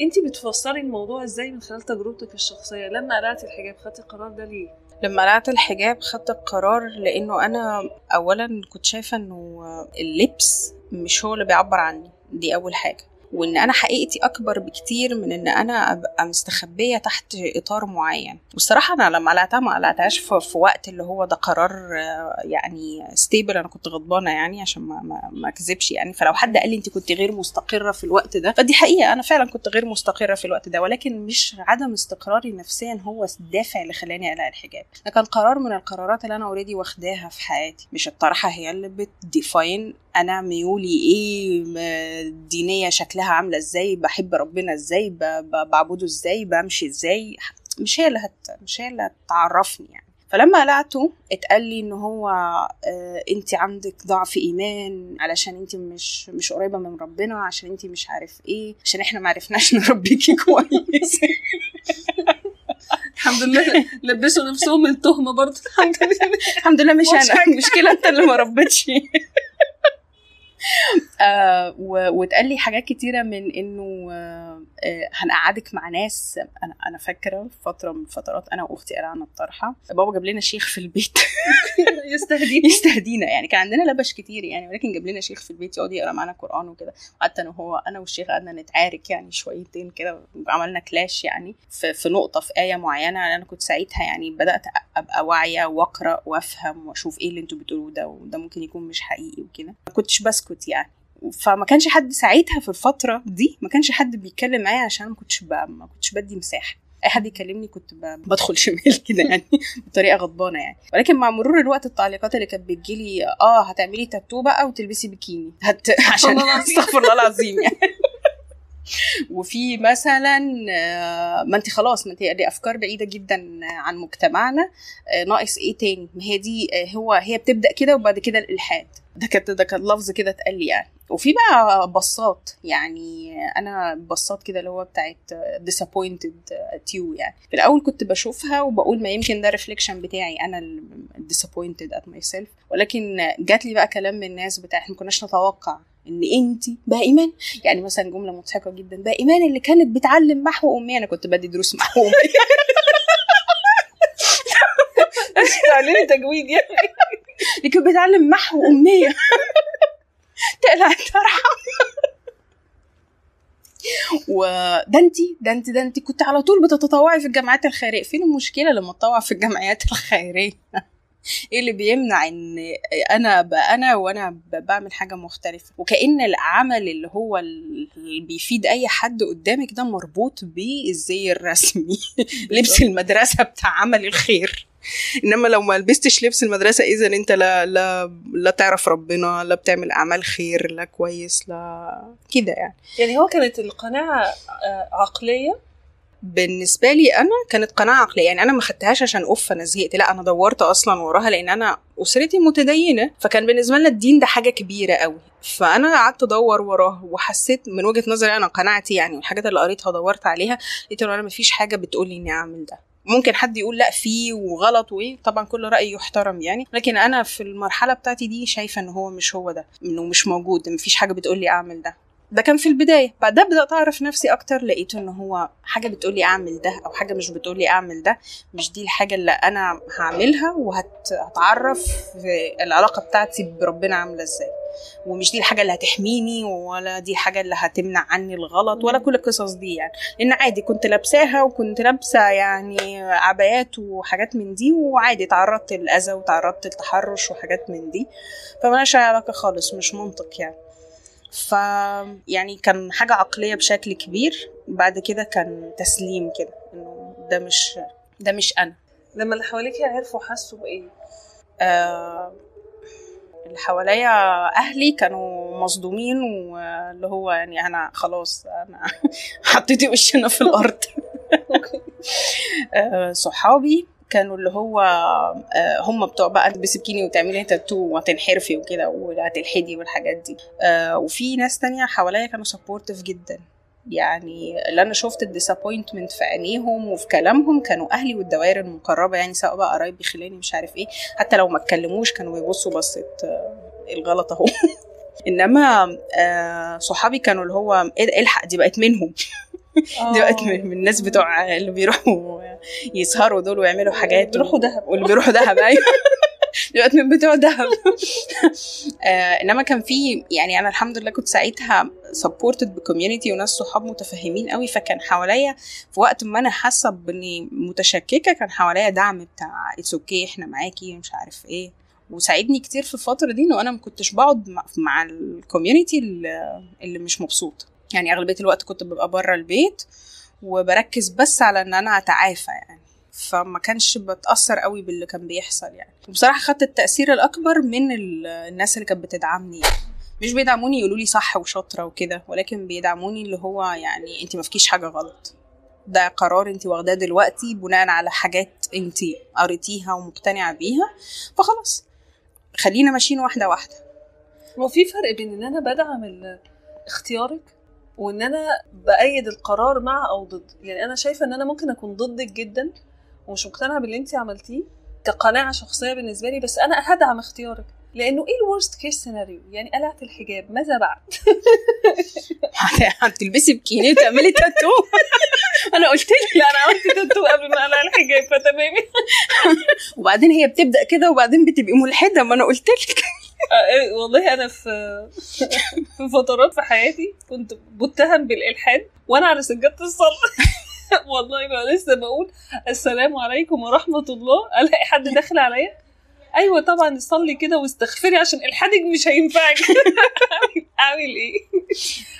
انت بتفسري الموضوع إزاي من خلال تجربتك الشخصية؟ لما قلعتي الحجاب خدتي القرار ده ليه؟ لما قلعت الحجاب خدت القرار لأنه أنا اولا كنت شايفة إنه اللبس مش هو اللي بيعبر عني دي أول حاجة. وإن أنا حقيقتي أكبر بكتير من إن أنا أبقى مستخبية تحت إطار معين. والصراحة أنا لما قلعتها ما قلعتهاش في, وقت اللي هو ده قرار آه، يعني stable أنا كنت غضبانة يعني عشان ما ما, ما أكذبش يعني. فلو حد قال لي أنت كنت غير مستقرة في الوقت ده فدي حقيقة أنا فعلا كنت غير مستقرة في الوقت ده. ولكن مش عدم استقراري نفسيا هو الدافع اللي خلاني أقلع الحجاب. ده كان قرار من القرارات اللي أنا already واخداها في حياتي. مش الطرحة هي اللي بت define أنا ميولي إيه دينية شكلها عاملة إزاي بحب ربنا إزاي بعبده إزاي بمشي إزاي مش هي اللي هت مش هي اللي هتعرفني يعني. فلما قلعته اتقال لي إن هو آه أنت عندك ضعف إيمان علشان أنت مش مش قريبة من ربنا عشان أنت مش عارف إيه عشان إحنا ما عرفناش نربيكي كويس. الحمد لله لبسوا نفسهم التهمة برضه. الحمد لله. الحمد لله مش مش أنا المشكلة أنت اللي ما ربيتش. آه و- واتقال لي حاجات كتيرة من إنه آه هنقعدك مع ناس. أنا أنا فاكرة فترة من الفترات أنا وأختي قلعنا الطرحة. بابا جاب لنا شيخ في البيت. يستهديني يستهدينا. يعني كان عندنا لبش كتير يعني ولكن جاب لنا شيخ في البيت يقعد يقرأ معانا قرآن وكده. قعدت أنا وهو أنا والشيخ قعدنا نتعارك يعني شويتين كده عملنا كلاش يعني في, في نقطة في آية معينة. أنا كنت ساعتها يعني بدأت أبقى واعية وأقرأ وأفهم وأشوف إيه اللي أنتوا بتقولوه ده وده ممكن يكون مش حقيقي وكده. ما كنتش بسكت يعني. فما كانش حد ساعتها في الفترة دي ما كانش حد بيتكلم معايا عشان ما كنتش. ما كنتش بدي مساحة أي حد يكلمني كنت. بدخل شمال كده يعني بطريقة غضبانة يعني ولكن مع مرور الوقت التعليقات اللي كانت بتجيلي آه هتعملي تاتو بقى وتلبسي بيكيني هت... عشان. استغفر الله العظيم يعني وفي مثلا آه، ما انت خلاص ما انت دي أفكار بعيدة جدا عن مجتمعنا آه، ناقص إيه تاني ما هي دي آه، هو هي بتبدأ كده وبعد كده الإلحاد ده كانت ده كان لفظ كده اتقال لي يعني. وفي بقى بصات يعني أنا بصات كده اللي هو بتاعت disappointed at you يعني. في الأول كنت بشوفها وبقول ما يمكن ده ريفليكشن بتاعي أنا disappointed at myself. ولكن جات لي بقى كلام من الناس بتاع إحنا ما كناش نتوقع إن انت بقى ايمان يعني مثلا جملة مضحكة جدا بقى ايمان اللي كانت بتعلم محو أمي. أنا كنت بدي دروس محو أمي. تعلمي تجويد يعني. اللي كانت بتعلم محو أمية. تقلع الطرحه وده انت ده ده كنت على طول بتتطوعي في الجمعيات الخيرية. فين المشكلة لما اتطوع في الجمعيات الخيرية؟ إيه اللي بيمنع ان أنا ابقى أنا وأنا بعمل حاجة مختلفة؟ وكأن العمل اللي هو اللي بيفيد أي حد قدامك ده مربوط بالزي الرسمي؟ لبس المدرسة بتاع عمل الخير. إنما لو ما لبستش لبس المدرسة إذا أنت لا لا لا تعرف ربنا لا بتعمل أعمال خير لا كويس لا كده يعني. يعني هو كانت القناعة آه، عقلية بالنسبة لي أنا كانت قناعة عقلية. يعني أنا ما خدتهاش عشان أوف أنا زهقت. لا أنا دورت أصلا وراها لأن أنا أسرتي متدينة فكان بالنسبة لنا الدين ده حاجة كبيرة قوي فأنا قعدت أدور وراها وحسيت من وجهة نظري أنا قناعتي يعني والحاجات اللي قريتها ودورت عليها لقيت ان أنا ما فيش حاجة بتقول لي إني أعمل ده. ممكن حد يقول لا فيه وغلط وإيه طبعا كل رأي يحترم يعني. لكن أنا في المرحلة بتاعتي دي شايفة إن هو مش هو ده إنه مش موجود مفيش حاجة بتقول لي أعمل ده. ده كان في البداية. بعدها بدأت أعرف نفسي أكتر لقيت إن هو حاجة بتقولي أعمل ده أو حاجة مش بتقولي أعمل ده مش دي الحاجة اللي أنا هعملها وهتعرف في العلاقة بتاعتي بربنا عاملة إزاي. ومش دي الحاجة اللي هتحميني ولا دي الحاجة اللي هتمنع عني الغلط ولا كل القصص دي يعني. لأن عادي كنت لابساها وكنت لابسة يعني عبايات وحاجات من دي وعادي تعرضت للأذى وتعرضت للتحرش وحاجات من دي. فمالهاش علاقة خالص مش منطق يعني. ف يعني كان حاجة عقلية بشكل كبير بعد كده كان تسليم كده إنه ده مش ده مش أنا. لما اللي حواليك عرفوا حسوا بإيه؟ آه اللي حواليا أهلي كانوا مصدومين واللي هو يعني أنا خلاص أنا حطيتي وشنا في الأرض. آه صحابي كانوا اللي هو آه هم بتوع بقى تلبسي بكيني وتعملي تاتو وتنحرفي وكده وهتلحدي والحاجات دي. آه وفي ناس تانية حواليا كانوا supportive جدا. يعني اللي أنا شفت الـ disappointment في عينيهم وفي كلامهم كانوا أهلي والدوائر المقربة يعني سواء بقى قرايبي خلاني مش عارف إيه. حتى لو ما اتكلموش كانوا بيبصوا بصه آه الغلط أهو. إنما صحابي كانوا اللي هو إيه الحق؟ دي بقت منهم. دي بقت من الناس بتوع اللي بيروحوا يسهروا دول ويعملوا حاجات بيروحوا دهب. واللي بيروحوا دهب أيوه. دلوقتي من بتوع دهب. آه إنما كان في يعني أنا الحمد لله كنت ساعتها supported ب community وناس صحاب متفهمين قوي فكان حواليا في وقت ما أنا حاسة بإني متشككة كان حواليا دعم بتاع it's okay إحنا معاكي مش عارف إيه. وساعدني كتير في الفترة دي إنه أنا ما كنتش بقعد مع الكوميونتي اللي مش يعني أغلبية الوقت كنت ببقى بره البيت وبركز بس على إن أنا أتعافى يعني. فما كانش بتأثر قوي باللي كان بيحصل يعني. وبصراحة خدت التأثير الأكبر من الناس اللي كانت بتدعمني يعني. مش بيدعموني يقولوا لي صح وشاطرة وكده ولكن بيدعموني اللي هو يعني أنت ما فيكيش حاجة غلط. ده قرار أنت واخداه دلوقتي بناء على حاجات أنت قريتيها ومقتنعة بيها فخلاص. خلينا ماشيين واحدة واحدة. هو في فرق بين إن أنا بدعم اختيارك وإن أنا بأيد القرار مع أو ضد. يعني أنا شايفة إن أنا ممكن أكون ضدك جدا ومش مقتنعة باللي انت عملتيه كقناعة شخصية بالنسبة لي بس أنا هدعم اختيارك. لأنه إيه الـ worst case scenario يعني قلعت الحجاب ماذا بعد؟ هتلبسي بكيني وتعملي تاتو؟ أنا قلت لك. لا أنا عملت تاتو قبل ما أقلع الحجاب فتمام. وبعدين هي بتبدأ كده وبعدين بتبقي ملحدة ما أنا قلت لك. والله أنا في في فترات في حياتي كنت بتهم بالإلحاد وأنا على سجادة الصلاة. والله ما لسه بقول. السلام عليكم ورحمة الله. ألاقي حد داخل عليا؟ أيوه طبعا صلي كده واستغفري عشان إلحادك مش هينفعك. أعمل إيه؟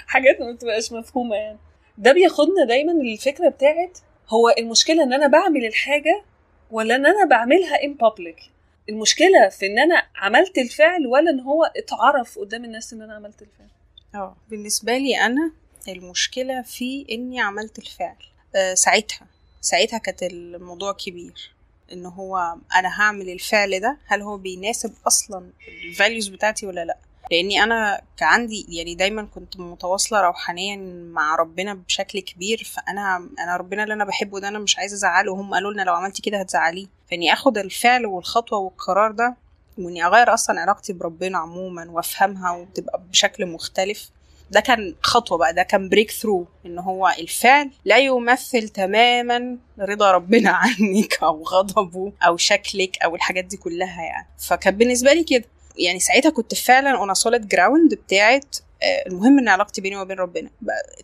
حاجات ما بتبقاش مفهومة يعني. ده بياخدنا دايما للفكره بتاعت هو المشكلة إن أنا بعمل الحاجة ولا إن أنا بعملها ان بابليك المشكلة في إن أنا عملت الفعل ولا إن هو اتعرف قدام الناس إن أنا عملت الفعل. آه بالنسبة لي أنا المشكلة في إني عملت الفعل. أه ساعتها ساعتها كانت الموضوع كبير. إن هو أنا هعمل الفعل ده هل هو بيناسب أصلا الـ values بتاعتي ولا لأ؟ لاني أنا كعندي يعني دايما كنت متواصلة روحانيا مع ربنا بشكل كبير فأنا أنا ربنا اللي أنا بحبه ده أنا مش عايزة أزعله. وهم قالوا لنا لو عملتي كده هتزعليه. فإني آخد الفعل والخطوة والقرار ده وإني أغير أصلا علاقتي بربنا عموما وأفهمها وتبقى بشكل مختلف. ده كان خطوة بقى ده كان breakthrough إن هو الفعل لا يمثل تماما رضا ربنا عنك أو غضبه أو شكلك أو الحاجات دي كلها يعني. فكان بالنسبة لي كده. يعني ساعتها كنت فعلا on solid ground بتاعت المهم إن علاقتي بيني وبين ربنا.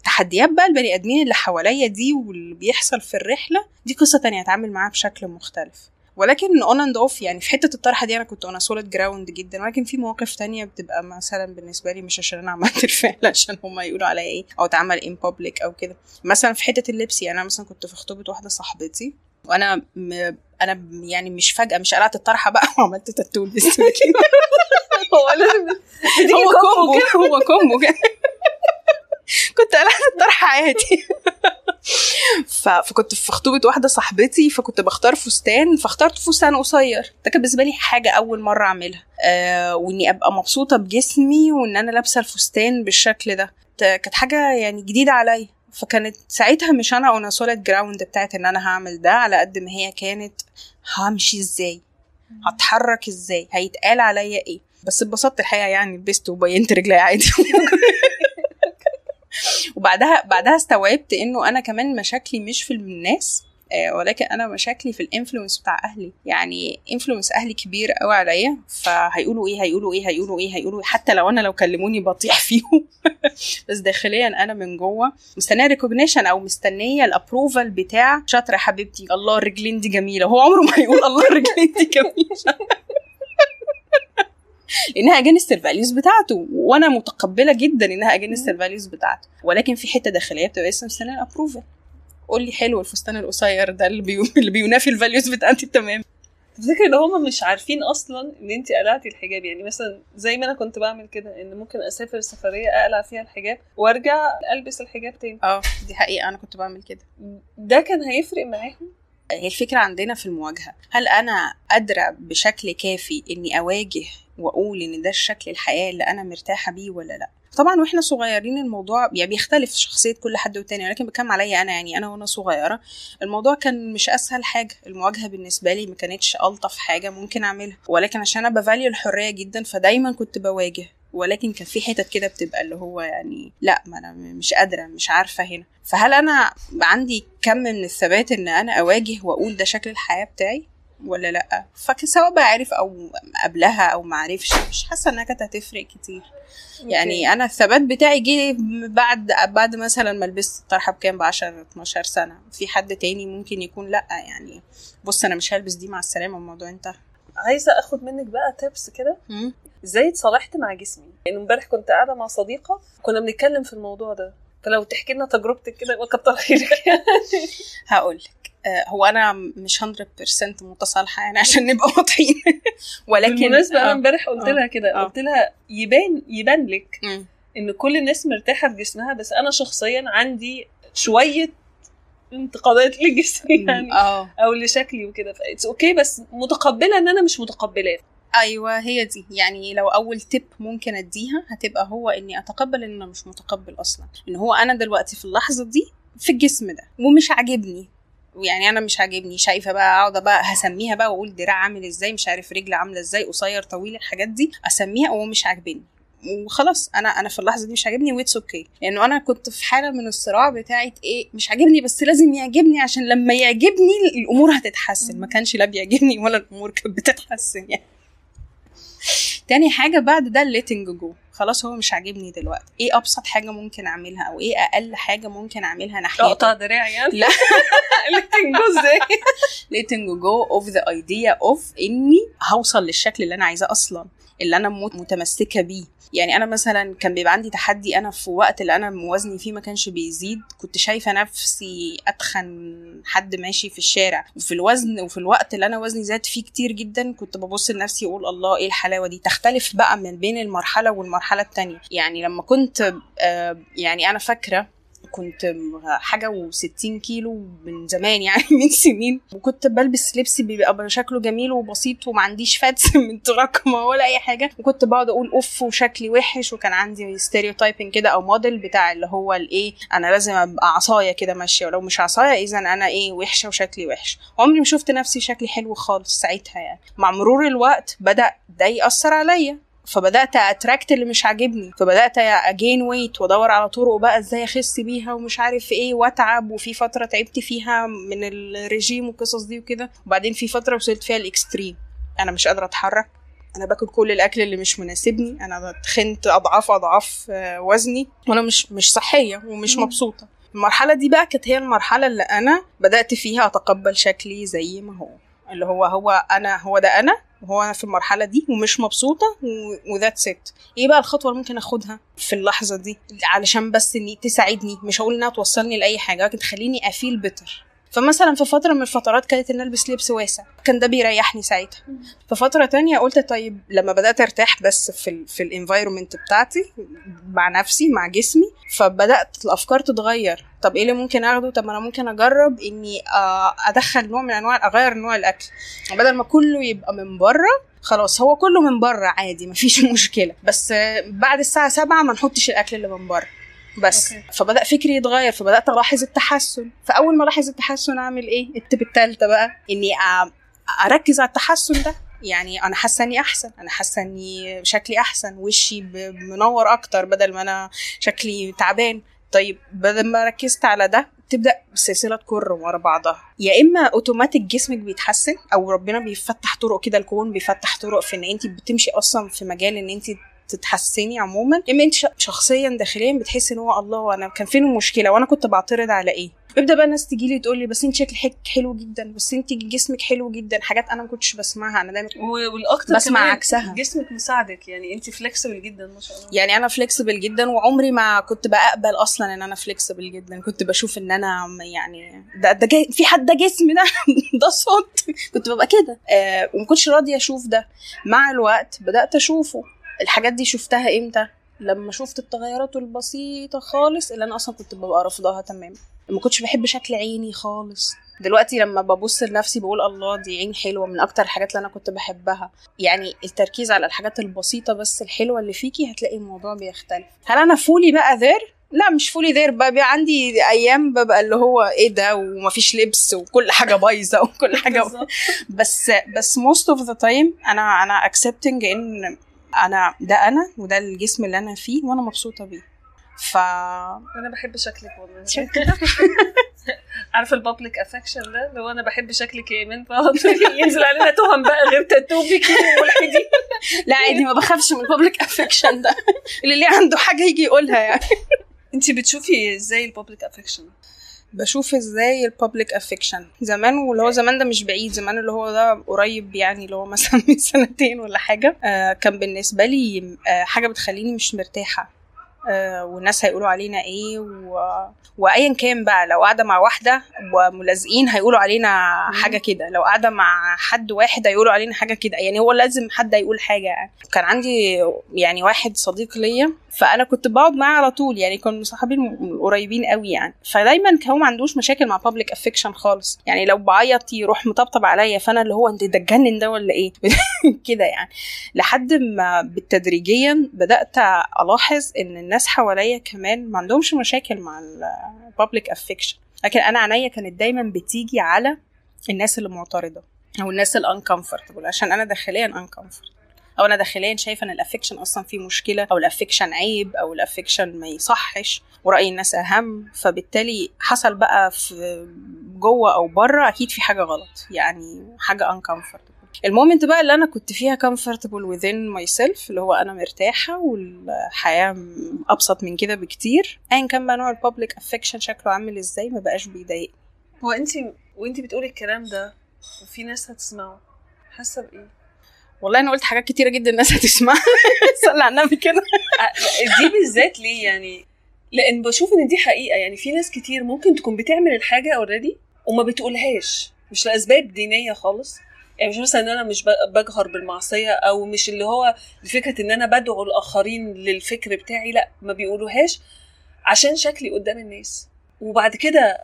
تحديات بقى البني آدمين اللي حواليا دي واللي بيحصل في الرحلة دي قصة تانية اتعامل معاها بشكل مختلف. ولكن on and off يعني في حتة الطرحه دي أنا كنت أنا solid ground جدا ولكن في مواقف تانية بتبقى مثلا بالنسبة لي مش عشان أنا عملت الفعل عشان هما يقولوا عليا إيه أو اتعمل in public أو كده. مثلا في حتة اللبس يعني أنا مثلا كنت في خطوبة واحدة صاحبتي وأنا م... أنا يعني مش فجأة مش قلعت الطرحة بقى وعملت تاتو لبست هو لازم هو combo. هو combo كده. كنت قلعت الطرحة عادي. ف... فكنت في خطوبة واحدة صاحبتي فكنت بختار فستان فاخترت فستان قصير. ده كان بالنسبة لي حاجة أول مرة أعملها. آه وإني أبقى مبسوطة بجسمي وإن أنا لابسة الفستان بالشكل ده. كانت حاجة يعني جديدة عليا. فكانت ساعتها مش أنا on solid ground بتاعت إن أنا هعمل ده على قد ما هي كانت همشي إزاي؟ هتحرك إزاي؟ هيتقال عليا إيه؟ بس اتبسطت الحقيقة يعني لبست وبينت رجلي عادي. وبعدها بعدها استوعبت إنه أنا كمان مشاكلي مش في الناس. ولكن أنا مشاكلي في ال influence بتاع أهلي. يعني influence أهلي كبير قوي عليا فهيقولوا إيه هيقولوا إيه هيقولوا إيه هيقولوا إيه. حتى لو أنا لو كلموني بطيح فيهم. بس داخليا أنا من جوه مستنية recognition أو مستنية ال approval بتاع شاطرة حبيبتي. الله الرجلين دي جميلة. هو عمره ما هيقول الله الرجلين دي جميلة. لأنها against ال values بتاعته. وأنا متقبلة جدا إنها against ال values بتاعته. ولكن في حتة داخلية بتبقى لسه مستنيه ال approval قول لي حلو الفستان القصير ده اللي, بيو... اللي بينافي ال values بتاعتي تمام تفتكر ان هم مش عارفين أصلا إن انت قلعتي الحجاب؟ يعني مثلا زي ما أنا كنت بعمل كده إن ممكن أسافر سفرية أقلع فيها الحجاب وأرجع ألبس الحجاب تاني. آه دي حقيقة أنا كنت بعمل كده. ده كان هيفرق معاهم؟ هي الفكرة عندنا في المواجهة. هل أنا قادرة بشكل كافي إني أواجه وأقول إن ده الشكل الحياة اللي أنا مرتاحة بيه ولا لأ؟ طبعا وإحنا صغيرين الموضوع يعني بيختلف شخصية كل حد والتاني ولكن بكلم عليا أنا يعني أنا وأنا صغيرة الموضوع كان مش أسهل حاجة المواجهة بالنسبة لي ما كانتش ألطف حاجة ممكن أعملها ولكن عشان أنا بفاليو الحرية جدا فدايما كنت بواجه ولكن كان في حتت كده بتبقى اللي هو يعني لا ما أنا مش قادرة مش عارفة هنا. فهل أنا عندي كم من الثبات إن أنا أواجه وأقول ده شكل الحياة بتاعي؟ ولا لا. فسواء بقى عارف أو قبلها أو ما عرفش مش حاسة إنها كانت هتفرق كتير. يعني أنا الثبات بتاعي جه بعد بعد مثلا ما لبست الطرحه بكام؟ ب 10 12 سنة. في حد تاني ممكن يكون لأ يعني بص أنا مش هلبس دي مع السلامة الموضوع انتهى. عايزة أخد منك بقى تبس كده. إزاي اتصالحت مع جسمي؟ يعني امبارح كنت قاعدة مع صديقة كنا بنتكلم في الموضوع ده. فلو تحكي لنا تجربتك كده يبقى كتر خيرك يعني هقول لك هو أنا مش 100% متصالحة يعني عشان نبقى واضحين. ولكن بالمناسبة أنا امبارح قلت لها كده قلت لها يبان يبان لك إن كل الناس مرتاحة في جسمها بس أنا شخصيا عندي شوية انتقادات لجسمي يعني أو لشكلي وكده. ف it's okay بس متقبلة إن أنا مش متقبلاه أيوه هي دي. يعني لو أول تip ممكن أديها هتبقى هو إني أتقبل إن أنا مش متقبل أصلا. إن هو أنا دلوقتي في اللحظة دي في الجسم ده ومش عاجبني. يعني أنا مش عاجبني شايفة بقى أقعد بقى هسميها بقى وأقول دراع عامل إزاي مش عارف رجل عاملة إزاي قصير طويل الحاجات دي أسميها وهو مش عاجبني. وخلاص أنا أنا في اللحظة دي مش عاجبني و it's okay لأنه أنا كنت في حالة من الصراع بتاعت إيه مش عاجبني بس لازم يعجبني عشان لما يعجبني الأمور هتتحسن. ما كانش لا بيعجبني ولا الأمور كانت بتتحسن يعني. تاني حاجة بعد ده ال letting go خلاص هو مش عاجبني دلوقتي. إيه أبسط حاجة ممكن أعملها أو إيه أقل حاجة ممكن أعملها ناحيته؟ اقطع دراعي يعني لا. letting go إزاي؟ letting go of the idea of إني هوصل للشكل اللي أنا عايزاه أصلا. اللي أنا متمسكة بيه. يعني أنا مثلا كان بيبقى عندي تحدي أنا في وقت اللي أنا وزني فيه ما كانش بيزيد كنت شايفة نفسي أتخن حد ماشي في الشارع. وفي الوزن وفي الوقت اللي أنا وزني زاد فيه كتير جدا كنت ببص لنفسي أقول الله إيه الحلاوة دي؟ تختلف بقى من بين المرحلة والمرحلة التانية. يعني لما كنت آه يعني أنا فاكرة كنت حاجة وستين كيلو من زمان يعني من سنين. وكنت بلبس لبس بيبقى شكله جميل وبسيط وما عنديش fats متراكمة ولا أي حاجة. وكنت بقعد أقول أوف وشكلي وحش وكان عندي stereotyping كده أو موديل بتاع اللي هو الإيه أنا لازم أبقى عصاية كده ماشية. ولو مش عصاية إذا أنا إيه وحشة وشكلي وحش. عمري ما شفت نفسي شكلي حلو خالص ساعتها يعني. مع مرور الوقت بدأ ده يأثر عليا. فبدأت أ attract اللي مش عاجبني. فبدأت أ gain weight وأدور على طرق بقى إزاي أخس بيها ومش عارف إيه وأتعب. وفي فترة تعبت فيها من الرجيم والقصص دي وكده. وبعدين في فترة وصلت فيها ال extreme. أنا مش قادرة أتحرك. أنا باكل كل الأكل اللي مش مناسبني. أنا تخنت أضعاف أضعاف وزني. وأنا مش مش صحية ومش مبسوطة. المرحلة دي بقى كانت هي المرحلة اللي أنا بدأت فيها أتقبل شكلي زي ما هو. اللي هو هو أنا هو ده أنا. وهو في المرحلة دي ومش مبسوطة و that's it إيه بقى الخطوة اللي ممكن آخدها في اللحظة دي؟ علشان بس إني تساعدني مش هقول إنها توصلني لأي حاجة لكن تخليني أ feel better فمثلا في فترة من الفترات كانت إن ألبس لبس واسع. كان ده بيريحني ساعتها. في فترة تانية قلت طيب لما بدأت أرتاح بس في ال في ال environment بتاعتي مع نفسي مع جسمي فبدأت الأفكار تتغير. طب إيه اللي ممكن آخده؟ طب أنا ممكن أجرب إني أدخل نوع من أنواع أغير نوع الأكل. بدل ما كله يبقى من بره خلاص هو كله من بره عادي مفيش مشكلة. بس بعد الساعة سبعة ما نحطش الأكل اللي من بره. بس. أوكي. فبدأ فكري يتغير فبدأت ألاحظ التحسن. فأول ما الاحظ التحسن أعمل إيه؟ التب التالتة بقى إني أركز على التحسن ده. يعني أنا حاسة إني أحسن أنا حاسة إني شكلي أحسن وشي منور أكتر بدل ما أنا شكلي تعبان. طيب بدل ما ركزت على ده تبدأ السلسله تكر ورا بعضها. يا إما اوتوماتيك جسمك بيتحسن أو ربنا بيفتح طرق كده الكون بيفتح طرق في إن انت بتمشي أصلا في مجال إن انت تتحسني عموما. إما أنت شخصيا داخليا بتحسي إن هو الله أنا كان فين المشكلة؟ وأنا كنت بعترض على إيه؟ بيبدا بقى الناس تجي لي تقول لي بس أنت شكلك حلو جدا بس أنت جسمك حلو جدا. حاجات أنا ما كنتش بسمعها. أنا دايما والأكتر بسمع عكسها. جسمك مساعدك. يعني أنت flexible جدا ما شاء الله. يعني أنا فليكسبل جدا وعمري ما كنت بقبل أصلا إن أنا فليكسبل جدا. كنت بشوف إن أنا يعني ده ده في حد ده جسم ده؟ ده صوت. كنت ببقى كده. آه وما كنتش راضية أشوف ده. مع الوقت بدأت أشوفه. الحاجات دي شفتها إمتى؟ لما شفت التغيرات البسيطة خالص اللي أنا أصلا كنت ببقى رافضاها تماما. ما كنتش بحب شكل عيني خالص. دلوقتي لما ببص لنفسي بقول الله دي عين حلوة من أكتر الحاجات اللي أنا كنت بحبها. يعني التركيز على الحاجات البسيطة بس الحلوة اللي فيكي هتلاقي الموضوع بيختلف. هل أنا fully بقى there لا مش fully there بقى, بقى عندي أيام ببقى اللي هو إيه ده؟ ومفيش لبس وكل حاجة بايظة وكل حاجة بس بس most of the time أنا أنا accepting إن أنا ده أنا وده الجسم اللي أنا فيه وأنا مبسوطة بيه. ف أنا بحب شكلك والله. عارفة ال public affection ده؟ هو أنا بحب شكلك يا ايمان ينزل علينا تهم بقى غير تاتو بيكي وملحدي لا عادي ما بخافش من ال public affection ده. اللي ليه عنده حاجة يجي يقولها يعني. انت بتشوفي إزاي ال public affection؟ بشوف إزاي ال public affection زمان واللي هو زمان ده مش بعيد زمان اللي هو ده قريب يعني اللي هو مثلا من سنتين ولا حاجة. آه كان بالنسبة لي آه حاجة بتخليني مش مرتاحة. والناس هيقولوا علينا إيه و... وايا كان بقى لو قاعدة مع واحدة وملازقين هيقولوا علينا حاجة كده لو قاعدة مع حد واحد هيقولوا علينا حاجة كده يعني هو لازم حد يقول حاجة. يعني كان عندي يعني واحد صديق ليا فأنا كنت بقعد معاه على طول يعني كانوا صحابي القريبين قوي يعني. فدايما هو ما عندوش مشاكل مع بابليك افكشن خالص. يعني لو بعيط يروح مطبطب عليا فأنا اللي هو أنت ده اتجنن ده ولا إيه؟ كده يعني. لحد ما بالتدريجيا بدأت ألاحظ إن الناس حواليا كمان ما عندهمش مشاكل مع ال public affection لكن أنا عينيا كانت دايما بتيجي على الناس اللي معترضة أو الناس ال uncomfortable عشان أنا داخليا uncomfortable أو أنا داخليا شايفة إن ال affection أصلا فيه مشكلة أو ال affection عيب أو ال affection ما يصحش ورأي الناس أهم. فبالتالي حصل بقى في جوه أو بره أكيد في حاجة غلط يعني حاجة uncomfortable. ال moment بقى اللي أنا كنت فيها comfortable within myself اللي هو أنا مرتاحة والحياة أبسط من كده بكتير. ايا كان بقى نوع ال public affection شكله عامل إزاي ما بقاش بيضايقني. هو انت وانت بتقولي الكلام ده وفي ناس هتسمعه. حاسة بإيه؟ والله أنا قلت حاجات كتيرة جدا الناس هتسمعها. صلي على النبي كده. دي بالذات ليه يعني؟ لأن بشوف إن دي حقيقة. يعني في ناس كتير ممكن تكون بتعمل الحاجة already وما بتقولهاش. مش لأسباب دينية خالص. يعني مش مثلا إن أنا مش بجهر بالمعصية أو مش اللي هو فكرة إن أنا بدعو الآخرين للفكر بتاعي لأ ما بيقولوهاش عشان شكلي قدام الناس. وبعد كده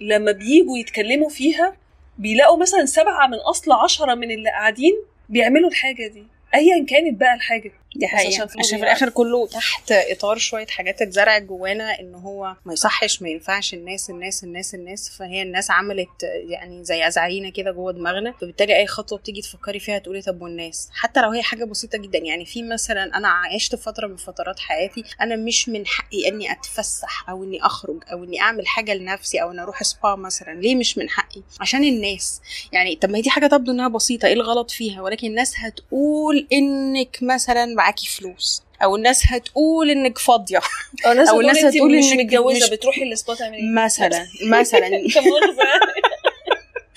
لما بييجوا يتكلموا فيها بيلاقوا مثلا سبعة من أصل عشرة من اللي قاعدين بيعملوا الحاجة دي أيا كانت بقى الحاجة. دي حقيقة. عشان, في الآخر كله تحت إطار شوية حاجات اتزرعت جوانا إن هو ما يصحش ما ينفعش الناس الناس الناس الناس. فهي الناس عملت يعني زي أزعرينة كده جوه دماغنا. فبالتالي أي خطوة بتيجي تفكري فيها تقولي طب والناس؟ حتى لو هي حاجة بسيطة جدا. يعني في مثلا أنا عشت فترة من فترات حياتي أنا مش من حقي إني أتفسح أو إني أخرج أو إني أعمل حاجة لنفسي أو إني أروح سبا مثلا. ليه مش من حقي؟ عشان الناس. يعني طب ما هي دي حاجة تبدو إنها بسيطة. إيه الغلط فيها؟ ولكن الناس هتقول إنك مثلا معاكي فلوس. أو الناس هتقول إنك فاضية. أو الناس, أو الناس هتقول إنك متجوزة مش... بتروحي السبا تعملي مثلا مثلا.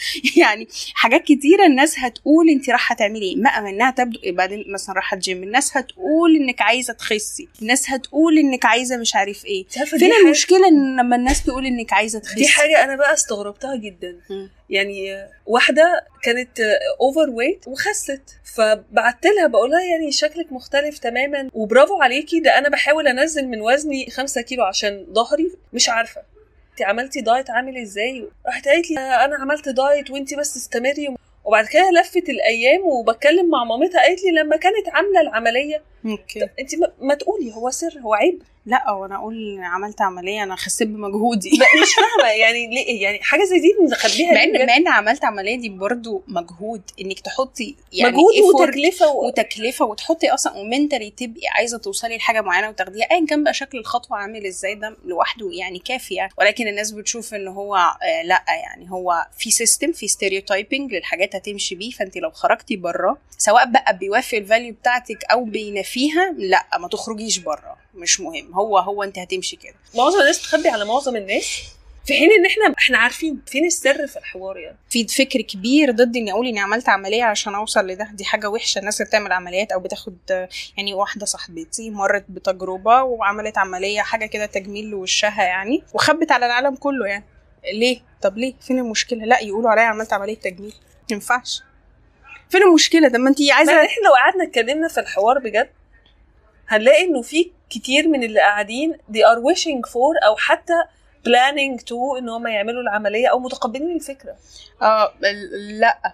يعني حاجات كتيرة الناس هتقول انت رايحة تعملي إيه. ما منها تبدو بعدين مثلا رايحة الجيم. الناس هتقول انك عايزة تخسي. الناس هتقول انك عايزة مش عارف إيه. فين المشكلة ان لما الناس تقول انك عايزة تخسي؟ دي حاجة أنا بقى استغربتها جدا. م. يعني واحدة كانت overweight وخست. فبعت لها بقول لها يعني شكلك مختلف تماما. وبرافو عليكي ده أنا بحاول أنزل من وزني خمسة كيلو عشان ظهري. مش عارفة. انت عملتي دايت عامل إزاي؟ راحت قالت لي أنا عملت دايت وانت بس استمري. وبعد كده لفت الأيام وبتكلم مع مامتها قالت لي لما كانت عاملة العملية انت ما, تقولي هو سر هو عيب. لا وأنا أقول عملت عملية أنا خسيت بمجهودي. مش فاهمة. يعني ليه؟ يعني حاجة زي دي نخبيها مع ان؟ مع إن عملت عملية دي برضو مجهود إنك تحطي يعني مجهود وتكلفة و... وتكلفة وتحطي أصلا و mentally تبقي عايزة توصلي لحاجة معينة وتاخديها ايا كان بقى شكل الخطوة عامل إزاي ده لوحده يعني كافي يعني. ولكن الناس بتشوف إن هو آه لا يعني هو في system في stereotyping للحاجات هتمشي بيه. فانت لو خرجتي بره سواء بقى بيوافق ال value بتاعتك أو بينافيها لا ما تخرجيش بره مش مهم. هو هو انت هتمشي كده. معظم الناس بتخبي على معظم الناس في حين إن إحنا إحنا عارفين فين السر في الحوار يعني. في فكر كبير ضد إني أقول إني عملت عملية عشان أوصل لده. دي حاجة وحشة. الناس اللي بتعمل عمليات أو بتاخد يعني واحدة صاحبتي مرت بتجربة وعملت عملية حاجة كده تجميل لوشها يعني وخبت على العالم كله يعني. ليه؟ طب ليه؟ فين المشكلة؟ لا يقولوا عليا عملت عملية تجميل. ما ينفعش. فين المشكلة؟ ده ما أنت عايزة إحنا لو قعدنا اتكلمنا في الحوار بجد هنلاقي إنه في كتير من اللي قاعدين they are wishing for أو حتى planning to إن هم يعملوا العملية أو متقبلين الفكرة. آه لأ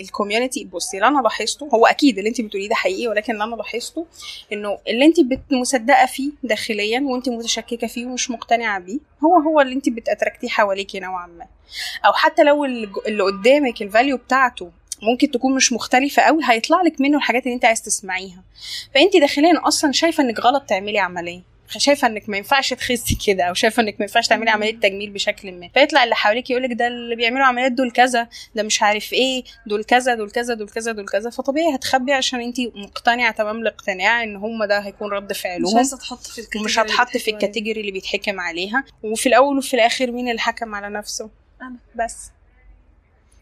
الكوميونتي بصي اللي أنا لاحظته هو أكيد اللي انت بتقوليه ده حقيقي ولكن اللي أنا لاحظته إنه اللي انت مصدقه فيه داخليا وانت متشككة فيه ومش مقتنعة بيه هو هو اللي انت بت attract يه حواليكي نوعا ما. أو حتى لو اللي قدامك ال value بتاعته ممكن تكون مش مختلفة قوي هيطلع لك منه الحاجات اللي انت عايز تسمعيها. فانت داخليا أصلا شايفة إنك غلط تعملي عملية. شايفة إنك ما ينفعش تخسي كده أو شايفة إنك ما ينفعش تعملي عملية تجميل بشكل ما. فيطلع اللي حواليك يقولك ده اللي بيعملوا عمليات دول كذا ده مش عارف إيه دول كذا دول كذا دول كذا دول كذا. فطبيعي هتخبي عشان انت مقتنعة تمام الاقتناع إن هم ده هيكون رد مش فعلهم عايزة تحط في ال category اللي هتحط في. ال category اللي بيتحكم عليها. وفي الأول وفي الآخر مين اللي حكم على نفسه؟ أنا. بس.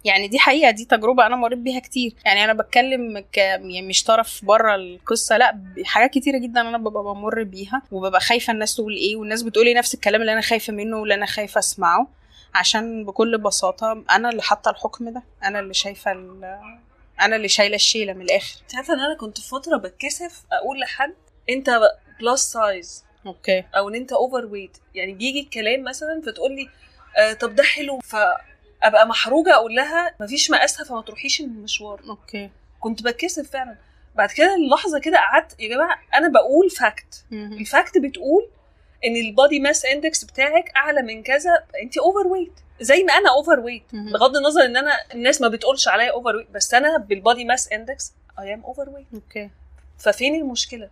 يعني دي حقيقة دي تجربة أنا مريت بيها كتير. يعني أنا بتكلم ك يعني مش طرف بره القصة لأ حاجات كتيرة جدا أنا ببقى بمر بيها وببقى خايفة الناس تقول إيه والناس بتقولي نفس الكلام اللي أنا خايفة منه واللي أنا خايفة أسمعه. عشان بكل بساطة أنا اللي حاطة الحكم ده أنا اللي شايفة ال- أنا اللي شايلة الشيلة من الآخر. أنت عارفة إن أنا كنت فترة بتكسف أقول لحد أنت plus size okay. أو إن أنت overweight يعني بيجي الكلام مثلا فتقول لي آه طب ده حلو. فابقى محروجة أقول لها مفيش مقاسها فما تروحيش المشوار. okay. كنت بتكسف فعلا. بعد كده اللحظة كده قعدت يا جماعة أنا بقول fact. ال fact بتقول إن ال body mass index بتاعك أعلى من كذا أنت overweight زي ما أنا overweight. بغض النظر إن أنا الناس ما بتقولش عليا overweight بس أنا بال body mass index I am overweight okay. ففين المشكلة؟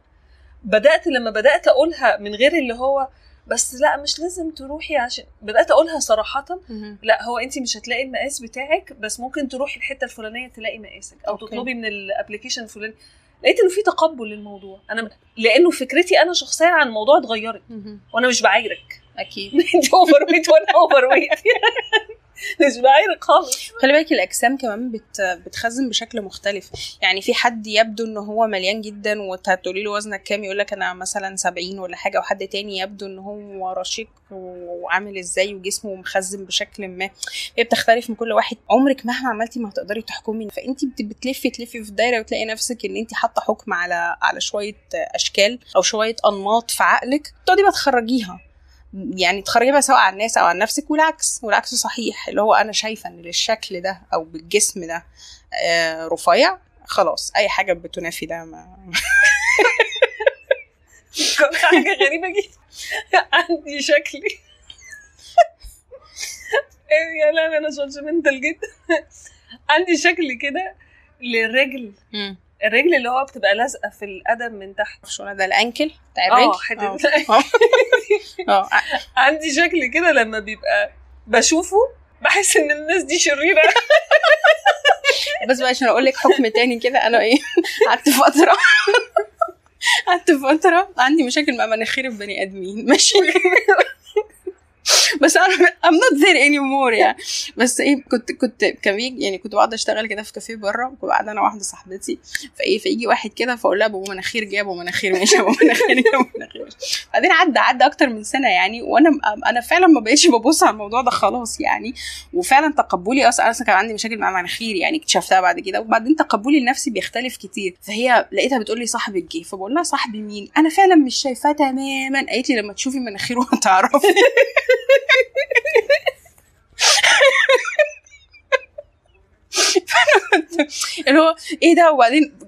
بدأت لما بدأت أقولها من غير اللي هو بس لا مش لازم تروحي عشان بدأت أقولها صراحة. لا هو انت مش هتلاقي المقاس بتاعك بس ممكن تروحي الحتة الفلانية تلاقي مقاسك أو okay. تطلبي من ال application الفلاني. لقيت إنه في تقبل للموضوع. أنا لأنه فكرتي أنا شخصيا عن الموضوع اتغيرت. وأنا مش بعايرك. أكيد. انت overweight وأنا overweight مش بعايرك خالص. خلي بالك الأجسام كمان بت بتخزن بشكل مختلف. يعني في حد يبدو إن هو مليان جدا وتقولي له وزنك كام يقول لك أنا مثلا 70 ولا حاجة وحد تاني يبدو إن هو رشيق وعامل إزاي وجسمه مخزن بشكل ما. هي بتختلف من كل واحد. عمرك مهما عملتي ما هتقدري تحكمي. فأنت بت- بتلفي تلفي في دايرة وتلاقي نفسك إن أنت حاطة حكم على على شوية أشكال أو شوية أنماط في عقلك تقعدي بقى تخرجيها. يعني تخرجي سواء على الناس أو على نفسك والعكس والعكس صحيح. اللي هو أنا شايفة إن للشكل ده أو بالجسم ده آه رفيع خلاص أي حاجة بتنافي ده ما حاجة غريبة جدا. عندي شكلي إيه يا لا أنا جادجمنتال جدا. عندي شكل كده للرجل. الرجل اللي هو بتبقى لازقة في القدم من تحت. شو ده الأنكل بتاع آه الرجل حتة آه. آه. عندي شكل كده لما بيبقى بشوفه بحس إن الناس دي شريرة. بس بقى عشان أقول لك حكم تاني كده أنا إيه؟ قعدت فترة. قعدت فترة عندي مشاكل مع مناخير البني آدمين. ماشي. بس أنا I'm not there anymore يعني. بس إيه كنت كنت كان يعني كنت بقعد أشتغل كده في كافيه بره وكنت قاعدة أنا واحدة صاحبتي. فإيه فيجي واحد كده فأقول لها أبو مناخير جاب أبو مناخير ماشي أبو مناخير جاب أبو مناخير. بعدين عدى عدى أكتر من سنة يعني وأنا أنا فعلا ما بقيتش ببص على الموضوع ده خلاص يعني. وفعلا تقبلي أصلا أنا كان عندي مشاكل مع مناخيري يعني اكتشفتها بعد كده. وبعدين تقبلي لنفسي بيختلف كتير. فهي لقيتها بتقول لي صاحبك جه فبقول لها صاحبي مين؟ أنا فعلا مش شايفاه تماما. قالت لي لما تشوفي مناخيره هتعرفي اللي هو إيه ده؟ وبعدين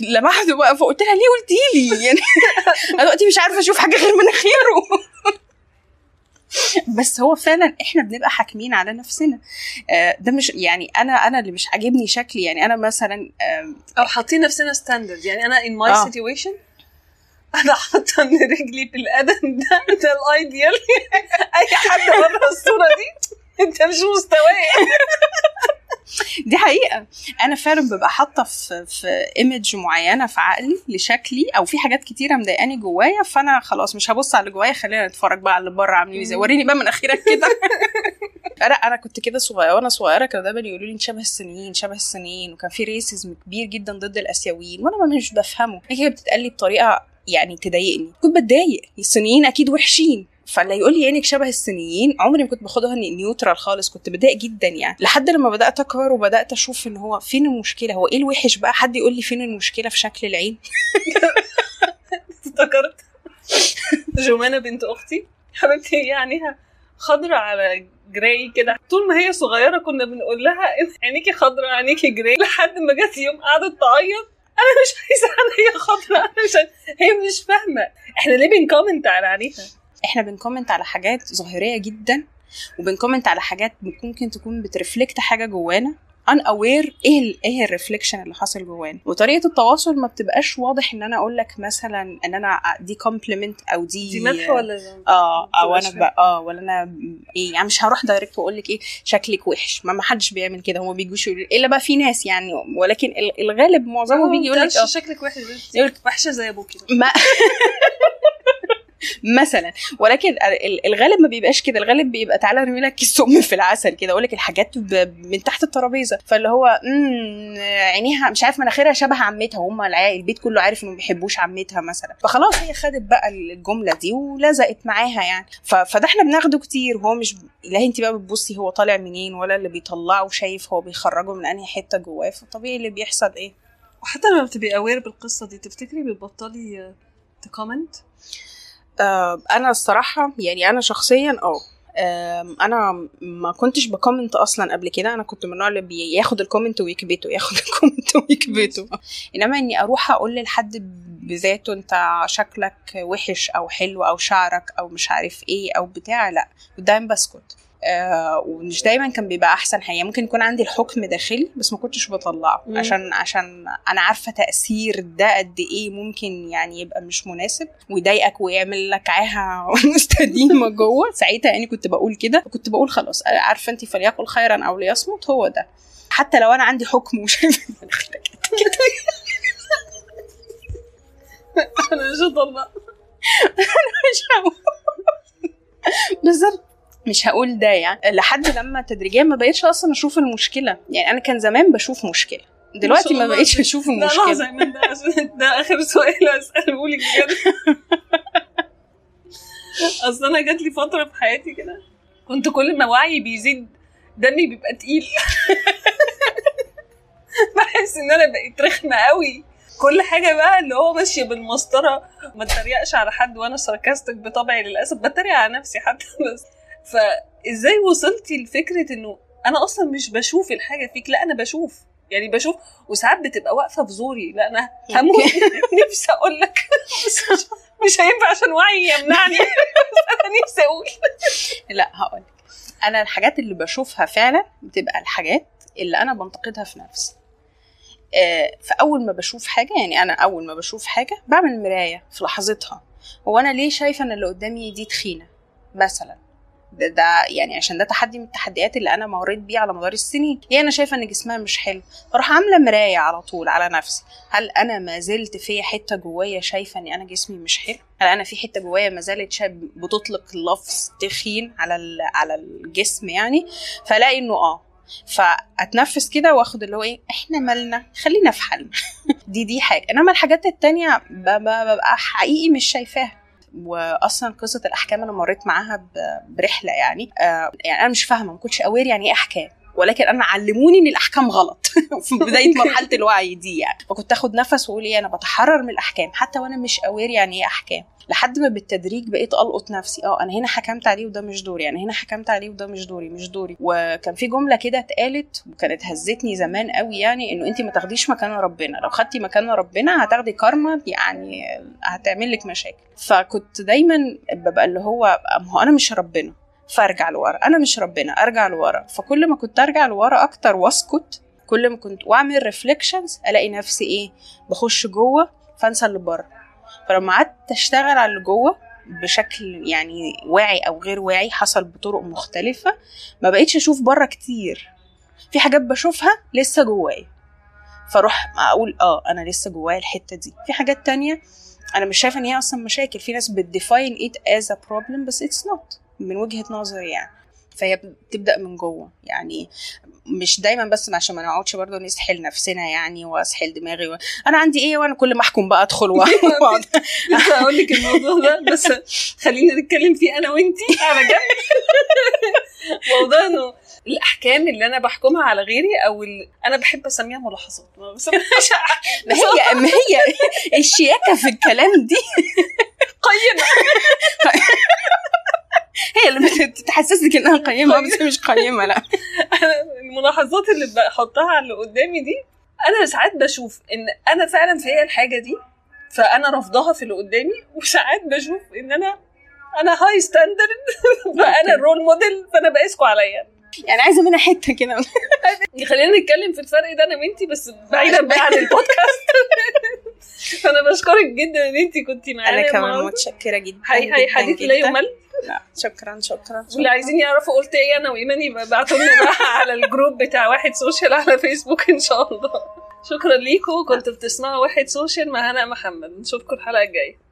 لمحته بقى فقلت لها ليه قلتي لي؟ يعني أنا دلوقتي مش عارفة أشوف حاجة غير مناخيره بس هو فعلا إحنا بنبقى حاكمين على نفسنا. آه، ده مش يعني أنا أنا اللي مش عاجبني شكلي. يعني أنا مثلا آم، أو حاطين نفسنا ستاندرد يعني أنا in my آه. أنا حاطة ان رجلي في القدم ده ده ال ideal. أي حد بره الصورة دي أنت مش مستواي دي حقيقة. أنا فعلا ببقى حاطة في في image معينة في عقلي لشكلي أو في حاجات كتيرة مضايقاني جوايا فأنا خلاص مش هبص على اللي جوايا خلينا نتفرج بقى على اللي بره عاملين إزاي. وريني بقى من أخيرك كده. أنا أنا كنت كده صغيرة وأنا صغيرة كانوا دايما يقولوا لي انت شبه الصينيين شبه الصينيين وكان في racism كبير جدا ضد الأسيويين وأنا ما مش بفهمه. هي بتتقال لي بطريقة يعني تضايقني. كنت بتضايق. الصينيين أكيد وحشين. فاللي يقول لي عينك شبه الصينيين عمري ما كنت باخدها neutral خالص. كنت بتضايق جدا يعني. لحد لما بدأت أكبر وبدأت أشوف إن هو فين المشكلة؟ هو إيه الوحش بقى؟ حد يقول لي فين المشكلة في شكل العين؟ افتكرت. جمانة بنت أختي. حبيبتي هي عينيها خضرة على gray كده. طول ما هي صغيرة كنا بنقول لها عينيكي خضرة عينيكي gray لحد ما جت يوم قعدت تعيط. أنا مش عايزة عينيا خضرة أنا مش. هي مش فاهمة. إحنا ليه بن comment على عينيها؟ إحنا بن comment على حاجات ظاهرية جدا وبن comment على حاجات ممكن تكون بت reflect حاجة جوانا. unaware إيه ال إيه ال reflection اللي حاصل جوانا وطريقة التواصل ما بتبقاش واضح إن أنا أقول لك مثلا إن أنا دي compliment أو دي دي مدح ولا ذم؟ آه أو أنا. بقى آه ولا أنا إيه يعني مش هروح direct وأقول لك إيه شكلك وحش ما حدش بيعمل كده هو بيجوش إلا بقى في ناس يعني ولكن ال- الغالب معظمه بيجي يقول لك آه شكلك وحش يقول- وحشة زي أبوكي ما مثلا. ولكن ال- الغالب ما بيبقاش كده. الغالب بيبقى تعالى ارمي لك السم في العسل كده. أقول لك الحاجات من تحت الترابيزة. فاللي هو عينيها مش عارف مناخيرها شبه عمتها. وهم البيت كله عارف إنه ما بيحبوش عمتها مثلا. فخلاص هي خدت بقى الجملة دي ولزقت معاها يعني. فده إحنا بناخده كتير. هو مش لا أنت بقى بتبصي هو طالع منين ولا اللي بيطلعه شايف هو بيخرجه من أنهي حتة جواه. فطبيعي اللي بيحصل إيه. وحتى لما بتبقي aware بالقصة دي تفتكري بتبطلي ت comment آه، أنا الصراحة يعني أنا شخصيا آه أنا ما كنتش ب comment أصلا قبل كده. أنا كنت من النوع اللي بياخد ال comment ويكبته ياخد ال comment ويكبته. إنما إني أروح أقول لحد بذاته أنت شكلك وحش أو حلو أو شعرك أو مش عارف إيه أو بتاع لأ. دايما بسكت آه ومش دايما كان بيبقى أحسن حاجة. ممكن يكون عندي الحكم داخلي بس ما كنتش بطلعه. مم. عشان عشان أنا عارفة تأثير ده قد إيه ممكن يعني يبقى مش مناسب. ويضايقك ويعمل لك عاهة مستديمة جوه. ساعتها يعني كنت بقول كده. كنت بقول خلاص عارفة انت فليقل خيرا أو ليصمت هو ده. حتى لو أنا عندي حكم وشايفه أنا مش هطلع. مش هقول. بالظبط. مش هقول ده يعني. لحد لما تدريجيا ما بقيتش أصلا أشوف المشكلة. يعني أنا كان زمان بشوف مشكلة. دلوقتي ما لا لحظة المشكلة من ده عشان ده آخر سؤال أسأله لك بجد. أصل أنا جات لي فترة في حياتي كده كنت كل ما وعي بيزيد دمي بيبقى تقيل. بحس إن أنا بقيت رخمة قوي كل حاجة بقى اللي هو ماشية بالمسطرة ما اتريقش على حد وأنا ساركاستك بطبعي للأسف. بتريق على نفسي حتى بس فإزاي وصلتي لفكرة إنه أنا أصلا مش بشوف الحاجة فيك؟ لا أنا بشوف. يعني بشوف وساعات بتبقى واقفة في زوري. لا أنا هموت. نفسي أقول لك. مش, هينفع عشان وعي يمنعني. أنا نفسي أقول. لا هقول أنا الحاجات اللي بشوفها فعلا بتبقى الحاجات اللي أنا بنتقدها في نفسي. آه، فأول ما بشوف حاجة يعني أنا أول ما بشوف حاجة بعمل مراية في لحظتها. هو أنا ليه شايفة إن اللي قدامي دي تخينة؟ مثلا. ده, ده يعني عشان ده تحدي من التحديات اللي أنا مريت بيه على مدار السنين. هي أنا شايفة إن جسمها مش حلو. فاروح عاملة مراية على طول على نفسي. هل أنا ما زلت في حتة جوايا شايفة إن أنا جسمي مش حلو؟ هل أنا في حتة جوايا ما زالت بتطلق لفظ تخين على على الجسم يعني؟ فلاقي إنه آه. فأتنفس كده وآخد اللي هو إيه؟ إحنا مالنا. خلينا في حالنا. دي دي حاجة. إنما الحاجات التانية ببقى حقيقي مش شايفاها. واصلا قصة الأحكام أنا مريت معاها برحلة يعني. آه يعني أنا مش فاهمة ما كنتش aware يعني إيه أحكام. ولكن أنا علموني إن الأحكام غلط في بداية مرحلة الوعي دي يعني. فكنت آخد نفس واقول إيه أنا بتحرر من الأحكام حتى وأنا مش aware يعني إيه أحكام. لحد ما بالتدريج بقيت ألقط نفسي آه أنا هنا حكمت عليه وده مش دوري أنا هنا حكمت عليه وده مش دوري مش دوري. وكان في جملة كده اتقالت وكانت هزتني زمان قوي يعني إنه انت ما تاخديش مكان ربنا لو خدتي مكان ربنا هتاخدي كارما يعني هتعمل لك مشاكل. فكنت دايما ببقى اللي هو ما هو أنا مش ربنا. فارجع لورا. أنا مش ربنا أرجع لورا. فكل ما كنت أرجع لورا أكتر وأسكت كل ما كنت وأعمل ريفليكشنز ألاقي نفسي إيه؟ بخش جوه فأنسى اللي بره. فلما قعدت أشتغل على اللي جوه بشكل يعني واعي أو غير واعي حصل بطرق مختلفة ما بقيتش أشوف بره كتير. في حاجات بشوفها لسه جوايا. فأروح أقول آه أنا لسه جوايا الحتة دي. في حاجات تانية أنا مش شايفة إن هي أصلا مشاكل. في ناس بت define it as a problem بس it's not من وجهة نظري يعني. فهي بتبدأ من جوه يعني. مش دايما بس عشان ما نقعدش برضه نسحل نفسنا يعني وأسحل دماغي و... أنا عندي إيه وأنا كل ما أحكم بقى أدخل وأقعد. لسه هقول لك الموضوع ده بس خلينا نتكلم فيه أنا وأنتي. على جنب موضوع إنه الأحكام اللي أنا بحكمها على غيري أو ال... أنا بحب أسميها ملاحظات. ما بسميهاش ما هي ما هي الشياكة في الكلام دي. قيمة. هي اللي بتحسسك إنها قيمة بس مش قيمة لا. الملاحظات اللي بحطها على اللي قدامي دي أنا ساعات بشوف إن أنا فعلا فيا الحاجة دي فأنا رافضاها في اللي قدامي وساعات بشوف إن أنا أنا high standard فأنا ال role model فأنا بقيسكوا عليا. يعني عايزة منها حتة كده. خلينا نتكلم في الفرق ده أنا وأنتي بس بعيدا بقى عن البودكاست. فأنا بشكرك جدا إن انت كنتي معانا أنا كمان متشكرة جدا هاي حديث لا يمل. لا. شكرا شكرا واللي عايزين يعرفوا قلت إيه أنا وإيمان ابعتوا لنا بقى على ال group بتاع واحد سوشيال على فيسبوك إن شاء الله. شكرا ليكم كنتوا بتسمعوا واحد سوشيال مع هناء محمد. نشوفكم الحلقة الجاية.